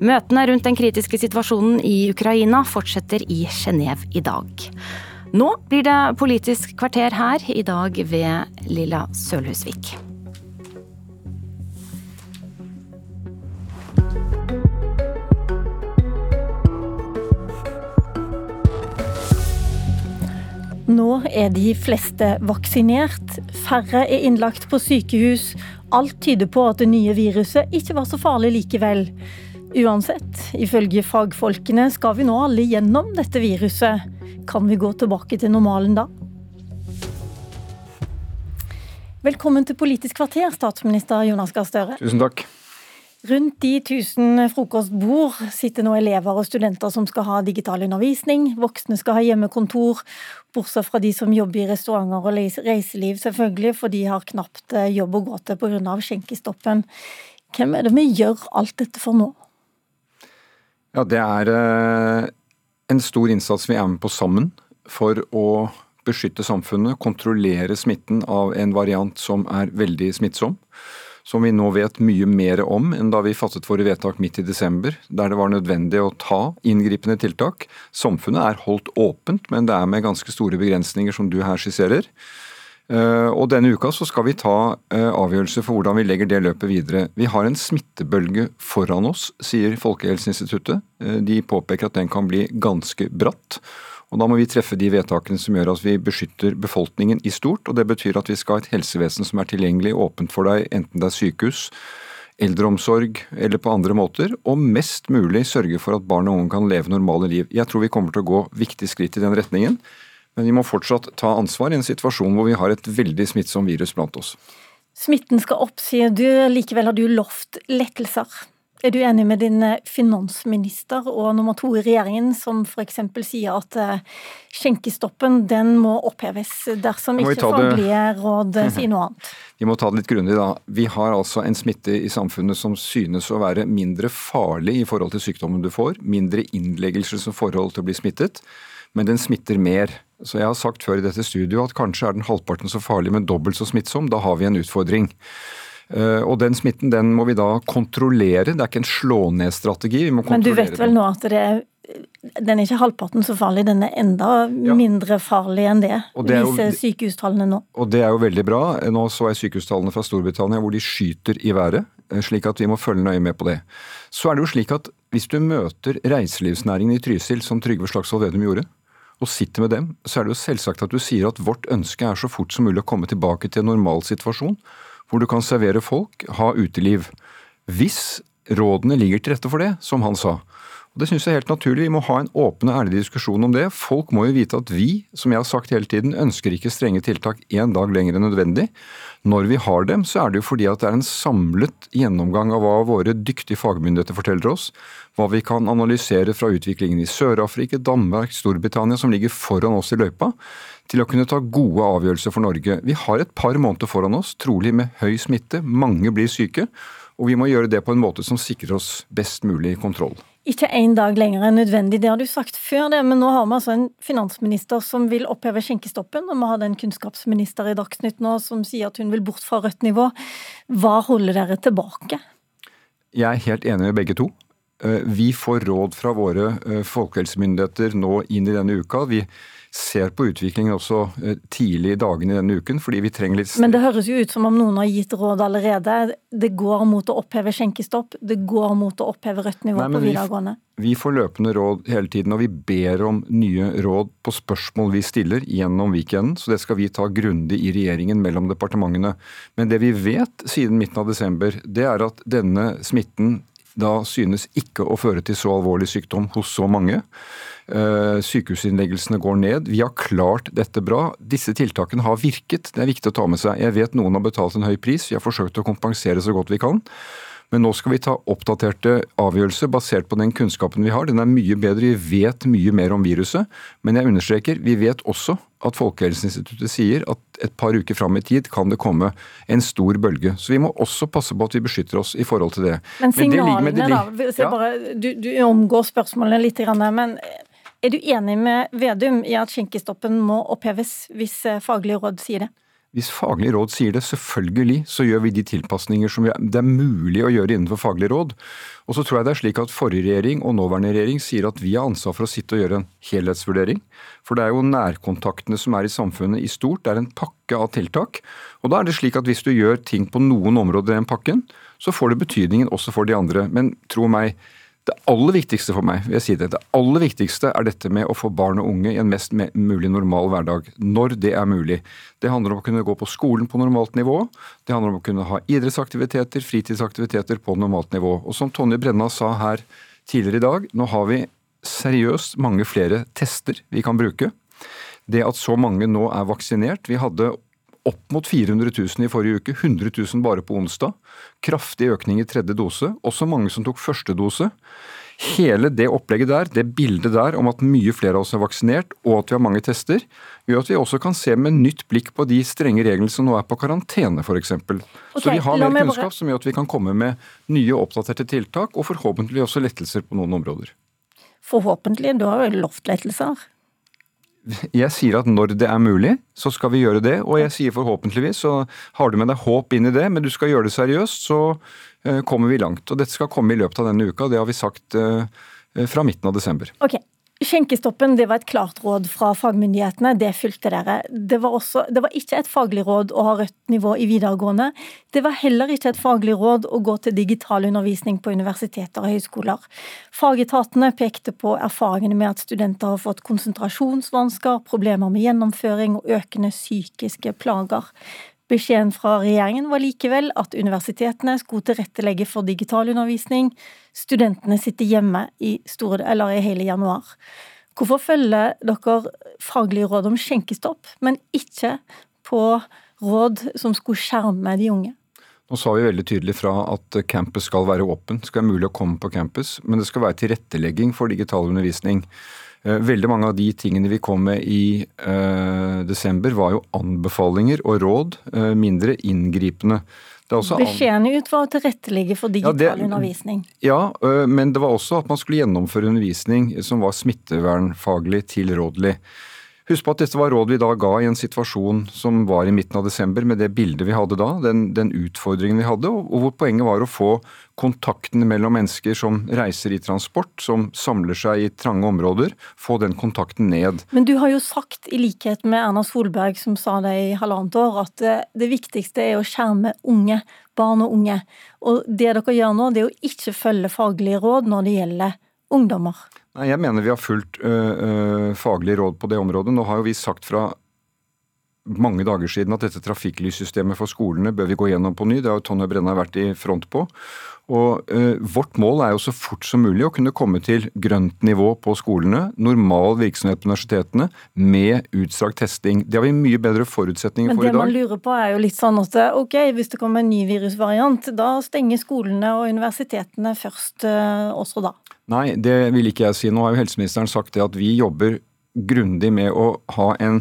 Møtene rundt den kritiske situasjonen i Ukraina fortsetter i Genéve i dag. Nå blir det Politisk kvarter her, i dag ved Lilla Sølhusvik. Nå er de fleste vaksinert, færre er innlagt på sykehus. Alt tyder på at det nye viruset ikke var så farlig likevel. Uansett, ifølge fagfolkene skal vi nå alle gjennom dette viruset. Kan vi gå tilbake til normalen da? Velkommen til Politisk kvarter, statsminister Jonas Gahr Støre. Tusen takk. Rundt de tusen frokostbord sitter nå elever og studenter som skal ha digital undervisning. Voksne skal ha hjemmekontor, bortsett fra de som jobber i restauranter og reiseliv, selvfølgelig, for de har knapt eh, jobb å gå til pga. skjenkestoppen. Hvem er det vi gjør alt dette for nå? Ja, det er eh, en stor innsats vi er med på sammen for å beskytte samfunnet, kontrollere smitten av en variant som er veldig smittsom. Som vi nå vet mye mer om enn da vi fattet våre vedtak midt i desember, der det var nødvendig å ta inngripende tiltak. Samfunnet er holdt åpent, men det er med ganske store begrensninger, som du her skisserer. Eh, og denne uka så skal vi ta eh, avgjørelser for hvordan vi legger det løpet videre. Vi har en smittebølge foran oss, sier Folkehelseinstituttet. Eh, de påpeker at den kan bli ganske bratt. Og Da må vi treffe de vedtakene som gjør at vi beskytter befolkningen i stort. og Det betyr at vi skal ha et helsevesen som er tilgjengelig, åpent for deg, enten det er sykehus, eldreomsorg eller på andre måter. Og mest mulig sørge for at barn og unge kan leve normale liv. Jeg tror vi kommer til å gå viktige skritt i den retningen. Men vi må fortsatt ta ansvar i en situasjon hvor vi har et veldig smittsom virus blant oss. Smitten skal opp, sier du. Likevel har du lovt lettelser. Er du enig med din eh, finansminister og nummer to i regjeringen, som f.eks. sier at eh, skjenkestoppen den må oppheves dersom ikke faglige råd mhm. sier noe annet? Vi må ta det litt grundig, da. Vi har altså en smitte i samfunnet som synes å være mindre farlig i forhold til sykdommen du får, mindre innleggelser som forhold til å bli smittet, men den smitter mer. Så jeg har sagt før i dette studioet at kanskje er den halvparten så farlig, men dobbelt så smittsom. Da har vi en utfordring. Eh, og den smitten den må vi da kontrollere. Det er ikke en slå-ned-strategi. Men du vet vel nå at det er den er ikke halvparten så farlig, den er enda ja. mindre farlig enn det, det viser sykehustallene nå. Og Det er jo veldig bra. Nå så jeg sykehustallene fra Storbritannia hvor de skyter i været, eh, slik at vi må følge nøye med på det. Så er det jo slik at hvis du møter reiselivsnæringen i Trysil, som Trygve Slagsvold Vedum gjorde, og sitter med dem, så er det jo selvsagt at du sier at vårt ønske er så fort som mulig å komme tilbake til en normal situasjon, hvor du kan servere folk, ha uteliv. Hvis rådene ligger til rette for det, som han sa. Og Det synes jeg er helt naturlig. Vi må ha en åpen og ærlig diskusjon om det. Folk må jo vite at vi, som jeg har sagt hele tiden, ønsker ikke strenge tiltak én dag lenger enn nødvendig. Når vi har dem, så er det jo fordi at det er en samlet gjennomgang av hva våre dyktige fagmyndigheter forteller oss. Hva vi kan analysere fra utviklingen i Sør-Afrika, Danmark, Storbritannia, som ligger foran oss i løypa til å kunne ta gode avgjørelser for Norge. Vi har et par måneder foran oss, trolig med høy smitte. Mange blir syke. Og vi må gjøre det på en måte som sikrer oss best mulig kontroll ikke én dag lenger enn nødvendig. Det har du sagt før, det, men nå har vi altså en finansminister som vil oppheve skjenkestoppen, og vi har en kunnskapsminister i Dagsnytt nå som sier at hun vil bort fra rødt nivå. Hva holder dere tilbake? Jeg er helt enig med begge to. Vi får råd fra våre folkehelsemyndigheter nå inn i denne uka. Vi ser på utviklingen også eh, tidlig i dagene denne uken, fordi vi trenger litt Men det høres jo ut som om noen har gitt råd allerede. Det går mot å oppheve skjenkestopp, det går mot å oppheve rødt nivå Nei, på videregående. Vi, vi får løpende råd hele tiden, og vi ber om nye råd på spørsmål vi stiller gjennom weekenden, så det skal vi ta grundig i regjeringen mellom departementene. Men det vi vet siden midten av desember, det er at denne smitten da synes ikke å føre til så alvorlig sykdom hos så mange. Eh, sykehusinnleggelsene går ned. Vi har klart dette bra. Disse tiltakene har virket, det er viktig å ta med seg. Jeg vet noen har betalt en høy pris, vi har forsøkt å kompensere så godt vi kan. Men nå skal vi ta oppdaterte avgjørelser basert på den kunnskapen vi har. Den er mye bedre, vi vet mye mer om viruset. Men jeg understreker, vi vet også at Folkehelseinstituttet sier at et par uker fram i tid kan det komme en stor bølge. Så vi må også passe på at vi beskytter oss i forhold til det. Men signalene, men det, det, da. Bare, du, du omgår spørsmålene litt, men er du enig med Vedum i at skjenkestoppen må oppheves hvis faglig faglige råd sier det? Hvis faglig råd sier det, selvfølgelig så gjør vi de tilpasninger som det er mulig å gjøre innenfor faglig råd. Og så tror jeg det er slik at forrige regjering og nåværende regjering sier at vi har ansvar for å sitte og gjøre en helhetsvurdering. For det er jo nærkontaktene som er i samfunnet i stort, det er en pakke av tiltak. Og da er det slik at hvis du gjør ting på noen områder i den pakken, så får det betydningen også for de andre. Men tro meg, det aller viktigste for meg vil jeg si det, det aller viktigste er dette med å få barn og unge i en mest mulig normal hverdag. Når det er mulig. Det handler om å kunne gå på skolen på normalt nivå. Det handler om å kunne ha idrettsaktiviteter, fritidsaktiviteter på normalt nivå. Og som Tonje Brenna sa her tidligere i dag, nå har vi seriøst mange flere tester vi kan bruke. Det at så mange nå er vaksinert Vi hadde opp mot 400 000 i forrige uke, 100 000 bare på onsdag. Kraftig økning i tredje dose, også mange som tok første dose. Hele det opplegget der, det bildet der om at mye flere av oss er vaksinert og at vi har mange tester, gjør at vi også kan se med nytt blikk på de strenge reglene som nå er på karantene f.eks. Okay, Så vi har mer kunnskap bare... som gjør at vi kan komme med nye oppdaterte tiltak og forhåpentlig også lettelser på noen områder. Forhåpentlig, du har jo lovt lettelser. Jeg sier at når det er mulig, så skal vi gjøre det. Og jeg sier forhåpentligvis, så har du med deg håp inn i det, men du skal gjøre det seriøst, så uh, kommer vi langt. Og dette skal komme i løpet av denne uka, det har vi sagt uh, fra midten av desember. Okay. Skjenkestoppen det var et klart råd fra fagmyndighetene, det fulgte dere. Det var, også, det var ikke et faglig råd å ha rødt nivå i videregående. Det var heller ikke et faglig råd å gå til digital undervisning på universiteter og høyskoler. Fagetatene pekte på erfaringene med at studenter har fått konsentrasjonsvansker, problemer med gjennomføring og økende psykiske plager. Beskjeden fra regjeringen var likevel at universitetene skulle tilrettelegge for digital undervisning. Studentene sitter hjemme i, store, i hele januar. Hvorfor følger dere faglige råd om skjenkestopp, men ikke på råd som skulle skjerme de unge? Nå sa vi veldig tydelig fra at campus skal være åpen. Det skal være mulig å komme på campus, men det skal være tilrettelegging for digital undervisning. Eh, veldig mange av de tingene vi kom med i uh, desember, var jo anbefalinger og råd, uh, mindre inngripende. Beskjeden ut var å tilrettelegge for digital ja, det, undervisning. Ja, men det var også at man skulle gjennomføre undervisning som var smittevernfaglig tilrådelig. Husk på at dette var råd vi da ga i en situasjon som var i midten av desember, med det bildet vi hadde da, den, den utfordringen vi hadde, og, og hvor poenget var å få kontakten mellom mennesker som reiser i transport, som samler seg i trange områder, få den kontakten ned. Men du har jo sagt, i likhet med Erna Solberg som sa det i halvannet år, at det, det viktigste er å skjerme unge, barn og unge. Og det dere gjør nå, det er å ikke følge faglige råd når det gjelder ungdommer. Nei, Jeg mener vi har fulgt faglige råd på det området. Nå har jo vi sagt fra mange dager siden at dette trafikklyssystemet for skolene bør vi gå gjennom på ny. Det har jo Tonje Brenna vært i front på. Og øh, Vårt mål er jo så fort som mulig å kunne komme til grønt nivå på skolene, normal virksomhet på universitetene, med utstrakt testing. Det har vi mye bedre forutsetninger for i dag. Men det man lurer på er jo litt sånn at ok, hvis det kommer en ny virusvariant, da stenger skolene og universitetene først øh, også da? Nei, det vil ikke jeg si. Nå har jo helseministeren sagt det at vi jobber grundig med å ha en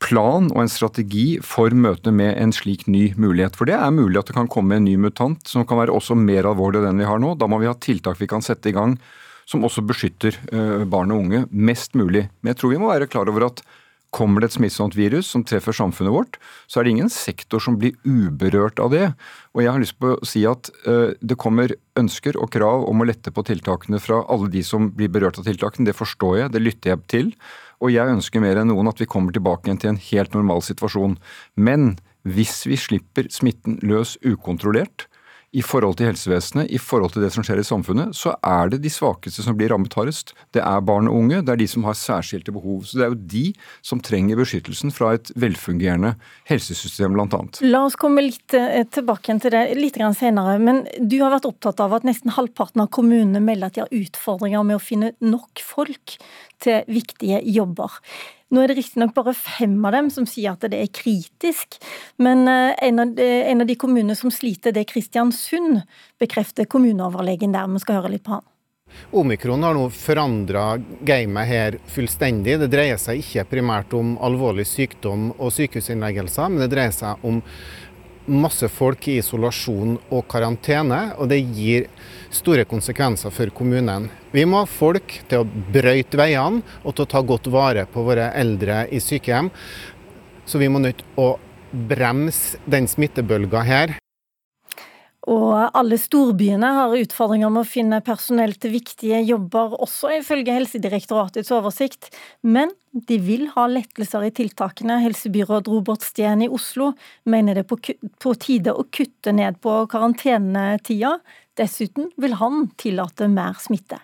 plan og en strategi for møtet med en slik ny mulighet. For det er mulig at det kan komme en ny mutant som kan være også mer alvorlig enn den vi har nå. Da må vi ha tiltak vi kan sette i gang som også beskytter barn og unge mest mulig. Men jeg tror vi må være klar over at Kommer det et smittsomt virus som treffer samfunnet vårt, så er det ingen sektor som blir uberørt av det. Og jeg har lyst på å si at uh, det kommer ønsker og krav om å lette på tiltakene fra alle de som blir berørt av tiltakene. Det forstår jeg, det lytter jeg til. Og jeg ønsker mer enn noen at vi kommer tilbake igjen til en helt normal situasjon. Men hvis vi slipper smitten løs ukontrollert, i forhold til helsevesenet, i forhold til det som skjer i samfunnet, så er det de svakeste som blir rammet hardest. Det er barn og unge, det er de som har særskilte behov. Så det er jo de som trenger beskyttelsen fra et velfungerende helsesystem, bl.a. La oss komme litt eh, tilbake til det litt senere. Men du har vært opptatt av at nesten halvparten av kommunene melder at de har utfordringer med å finne nok folk til viktige jobber. Nå er det riktignok bare fem av dem som sier at det er kritisk, men eh, en av, de, en av de kommunene som sliter, det er Kristiansund, bekrefter kommuneoverlegen der. Vi skal høre litt på han. Omikron har nå forandra gamet her fullstendig. Det dreier seg ikke primært om alvorlig sykdom og sykehusinnleggelser, men det dreier seg om masse folk i isolasjon og karantene, og det gir store konsekvenser for kommunen. Vi må ha folk til å brøyte veiene og til å ta godt vare på våre eldre i sykehjem. Så vi må nødt å bremse den smittebølga her. Og alle storbyene har utfordringer med å finne personell til viktige jobber, også ifølge Helsedirektoratets oversikt. Men de vil ha lettelser i tiltakene. Helsebyråd Robert Steen i Oslo mener det er på tide å kutte ned på karantenetida. Dessuten vil han tillate mer smitte.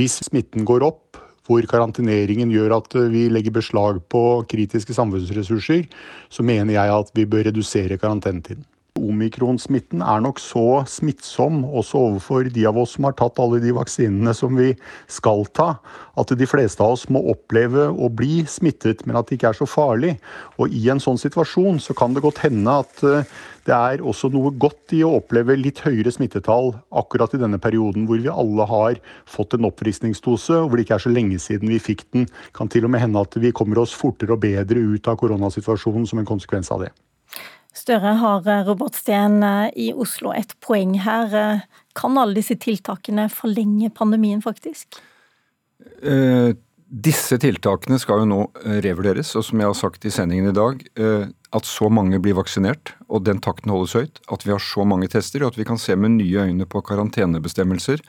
Hvis smitten går opp, hvor karanteneringen gjør at vi legger beslag på kritiske samfunnsressurser, så mener jeg at vi bør redusere karantenetiden. Omikronsmitten er nok så smittsom, også overfor de av oss som har tatt alle de vaksinene som vi skal ta, at de fleste av oss må oppleve å bli smittet, men at det ikke er så farlig. Og i en sånn situasjon så kan det godt hende at eh, det er også noe godt i å oppleve litt høyere smittetall akkurat i denne perioden hvor vi alle har fått en oppfriskningsdose, og hvor det ikke er så lenge siden vi fikk den. Kan til og med hende at vi kommer oss fortere og bedre ut av koronasituasjonen som en konsekvens av det. Støre har eh, Robert Steen eh, i Oslo et poeng her. Eh, kan alle disse tiltakene forlenge pandemien, faktisk? Disse tiltakene skal jo nå revurderes, og som jeg har sagt i sendingen i dag, at så mange blir vaksinert, og den takten holdes høyt, at vi har så mange tester, og at vi kan se med nye øyne på karantenebestemmelser,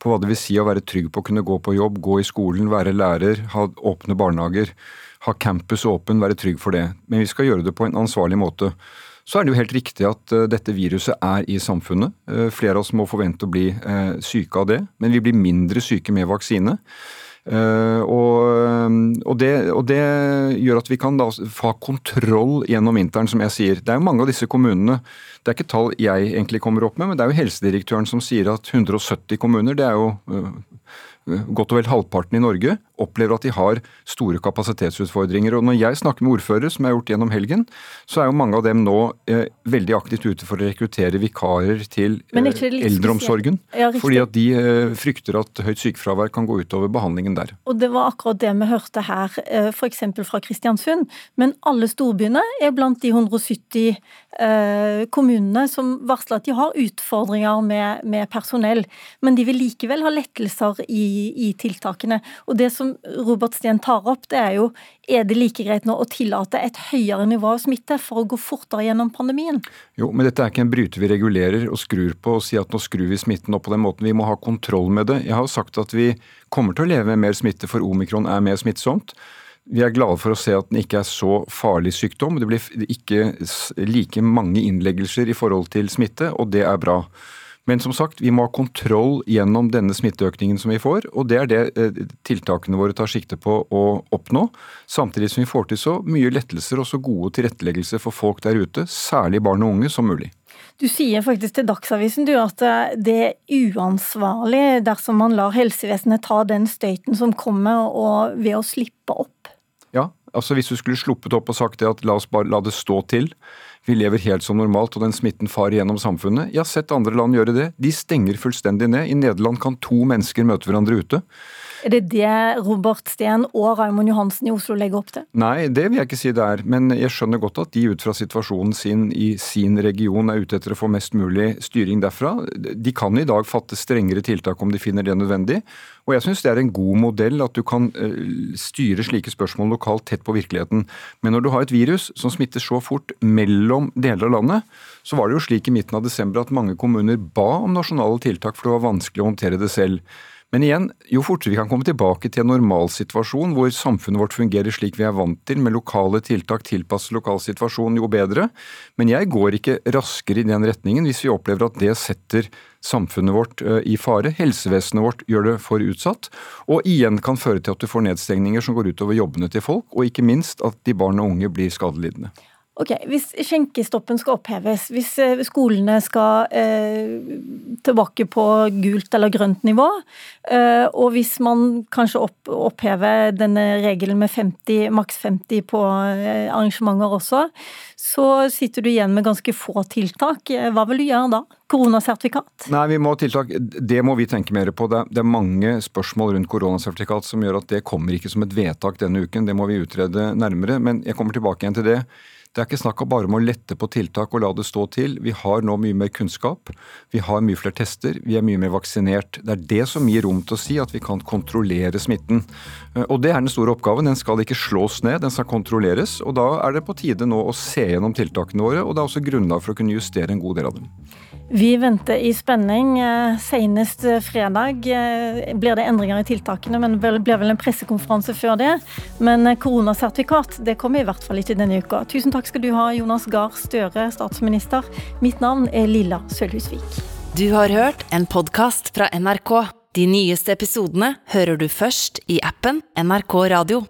på hva det vil si å være trygg på å kunne gå på jobb, gå i skolen, være lærer, ha åpne barnehager, ha campus åpen, være trygg for det. Men vi skal gjøre det på en ansvarlig måte. Så er det jo helt riktig at uh, dette viruset er i samfunnet. Uh, flere av oss må forvente å bli uh, syke av det, men vi blir mindre syke med vaksine. Og, og, det, og, det, gjør at vi kan da få kontroll gjennom vinteren, som jeg sier. Det er jo mange av disse kommunene Det er ikke tall jeg egentlig kommer opp med, men det er jo helsedirektøren som sier at 170 kommuner, det er jo godt og vel halvparten i Norge, opplever at de har store kapasitetsutfordringer. Og Når jeg snakker med ordførere, som jeg har gjort gjennom helgen, så er jo mange av dem nå eh, veldig aktivt ute for å rekruttere vikarer til eh, eldreomsorgen. Ja, fordi at de eh, frykter at høyt sykefravær kan gå utover behandlingen der. Og Det var akkurat det vi hørte her, eh, f.eks. fra Kristiansund. Men alle storbyene er blant de 170 eh, kommunene som varsler at de har utfordringer med, med personell. Men de vil likevel ha lettelser i, i tiltakene. Og det som Robert Steen tar opp, det er jo er det like greit nå å tillate et høyere nivå av smitte for å gå fortere gjennom pandemien? Jo, men dette er ikke en bryter vi regulerer og skrur på og sier at nå skrur vi smitten opp på den måten. Vi må ha kontroll med det. Jeg har sagt at vi kommer til å leve med mer smitte, for omikron er mer smittsomt. Vi er glade for å se at den ikke er så farlig sykdom. Det blir ikke like mange innleggelser i forhold til smitte, og det er bra. Men som sagt, vi må ha kontroll gjennom denne smitteøkningen som vi får, og det er det eh, tiltakene våre tar sikte på å oppnå. Samtidig som vi får til så mye lettelser og så gode tilretteleggelser for folk der ute, særlig barn og unge, som mulig. Du sier faktisk til Dagsavisen du, at eh, det er uansvarlig dersom man lar helsevesenet ta den støyten som kommer, og ved å slippe opp. Ja, altså hvis du skulle sluppet opp og sagt det at la oss bare la det stå til vi lever helt som normalt, og den smitten farer gjennom samfunnet. Jeg har sett andre land gjøre det. De stenger fullstendig ned. I Nederland kan to mennesker møte hverandre ute. Er det det Robert Steen og Raymond Johansen i Oslo legger opp til? Nei, det vil jeg ikke si det er. Men jeg skjønner godt at de ut fra situasjonen sin i sin region er ute etter å få mest mulig styring derfra. De kan i dag fatte strengere tiltak om de finner det nødvendig. Og jeg syns det er en god modell at du kan eh, styre slike spørsmål lokalt tett på virkeligheten. Men når du har et virus som smitter så fort mellom deler av landet, så var det jo slik i midten av desember at mange kommuner ba om nasjonale tiltak for det var vanskelig å håndtere det selv. Men igjen, jo fortere vi kan komme tilbake til en normalsituasjon hvor samfunnet vårt fungerer slik vi er vant til, med lokale tiltak tilpasset lokalsituasjonen, jo bedre. Men jeg går ikke raskere i den retningen hvis vi opplever at det setter samfunnet vårt eh, i fare. Helsevesenet vårt gjør det for utsatt, og igjen kan føre til at du får nedstengninger som går utover jobbene til folk, og ikke minst at de barn og unge blir skadelidende. Ok, Hvis skjenkestoppen skal oppheves, hvis eh, skolene skal eh, tilbake på gult eller grønt nivå, eh, og hvis man kanskje opp, opphever denne regelen med 50, maks 50 på eh, arrangementer også, så sitter du igjen med ganske få tiltak. Eh, hva vil du gjøre da? Koronasertifikat? Nei, vi må tiltak. Det må vi tenke mer på. Det er, det er mange spørsmål rundt koronasertifikat som gjør at det kommer ikke som et vedtak denne uken. Det må vi utrede nærmere. Men jeg kommer tilbake igjen til det. Det er ikke snakk om bare om å lette på tiltak og la det stå til. Vi har nå mye mer kunnskap. Vi har mye flere tester. Vi er mye mer vaksinert. Det er det som gir rom til å si at vi kan kontrollere smitten. Eh, og det er den store oppgaven. Den skal ikke slås ned, den skal kontrolleres. Og da er det på tide nå å se gjennom tiltakene våre, og det er også grunnlag for å kunne justere en god del av dem. Vi venter i spenning. Eh, senest eh, fredag eh, blir det endringer i tiltakene, men det blir vel en pressekonferanse før det. Men koronasertifikat det kommer i hvert fall ikke denne uka. Tusen takk skal du ha, Jonas Gahr Støre, statsminister. Mitt navn er Lilla Sølhusvik. Du har hørt en podkast fra NRK. De nyeste episodene hører du først i appen NRK Radio.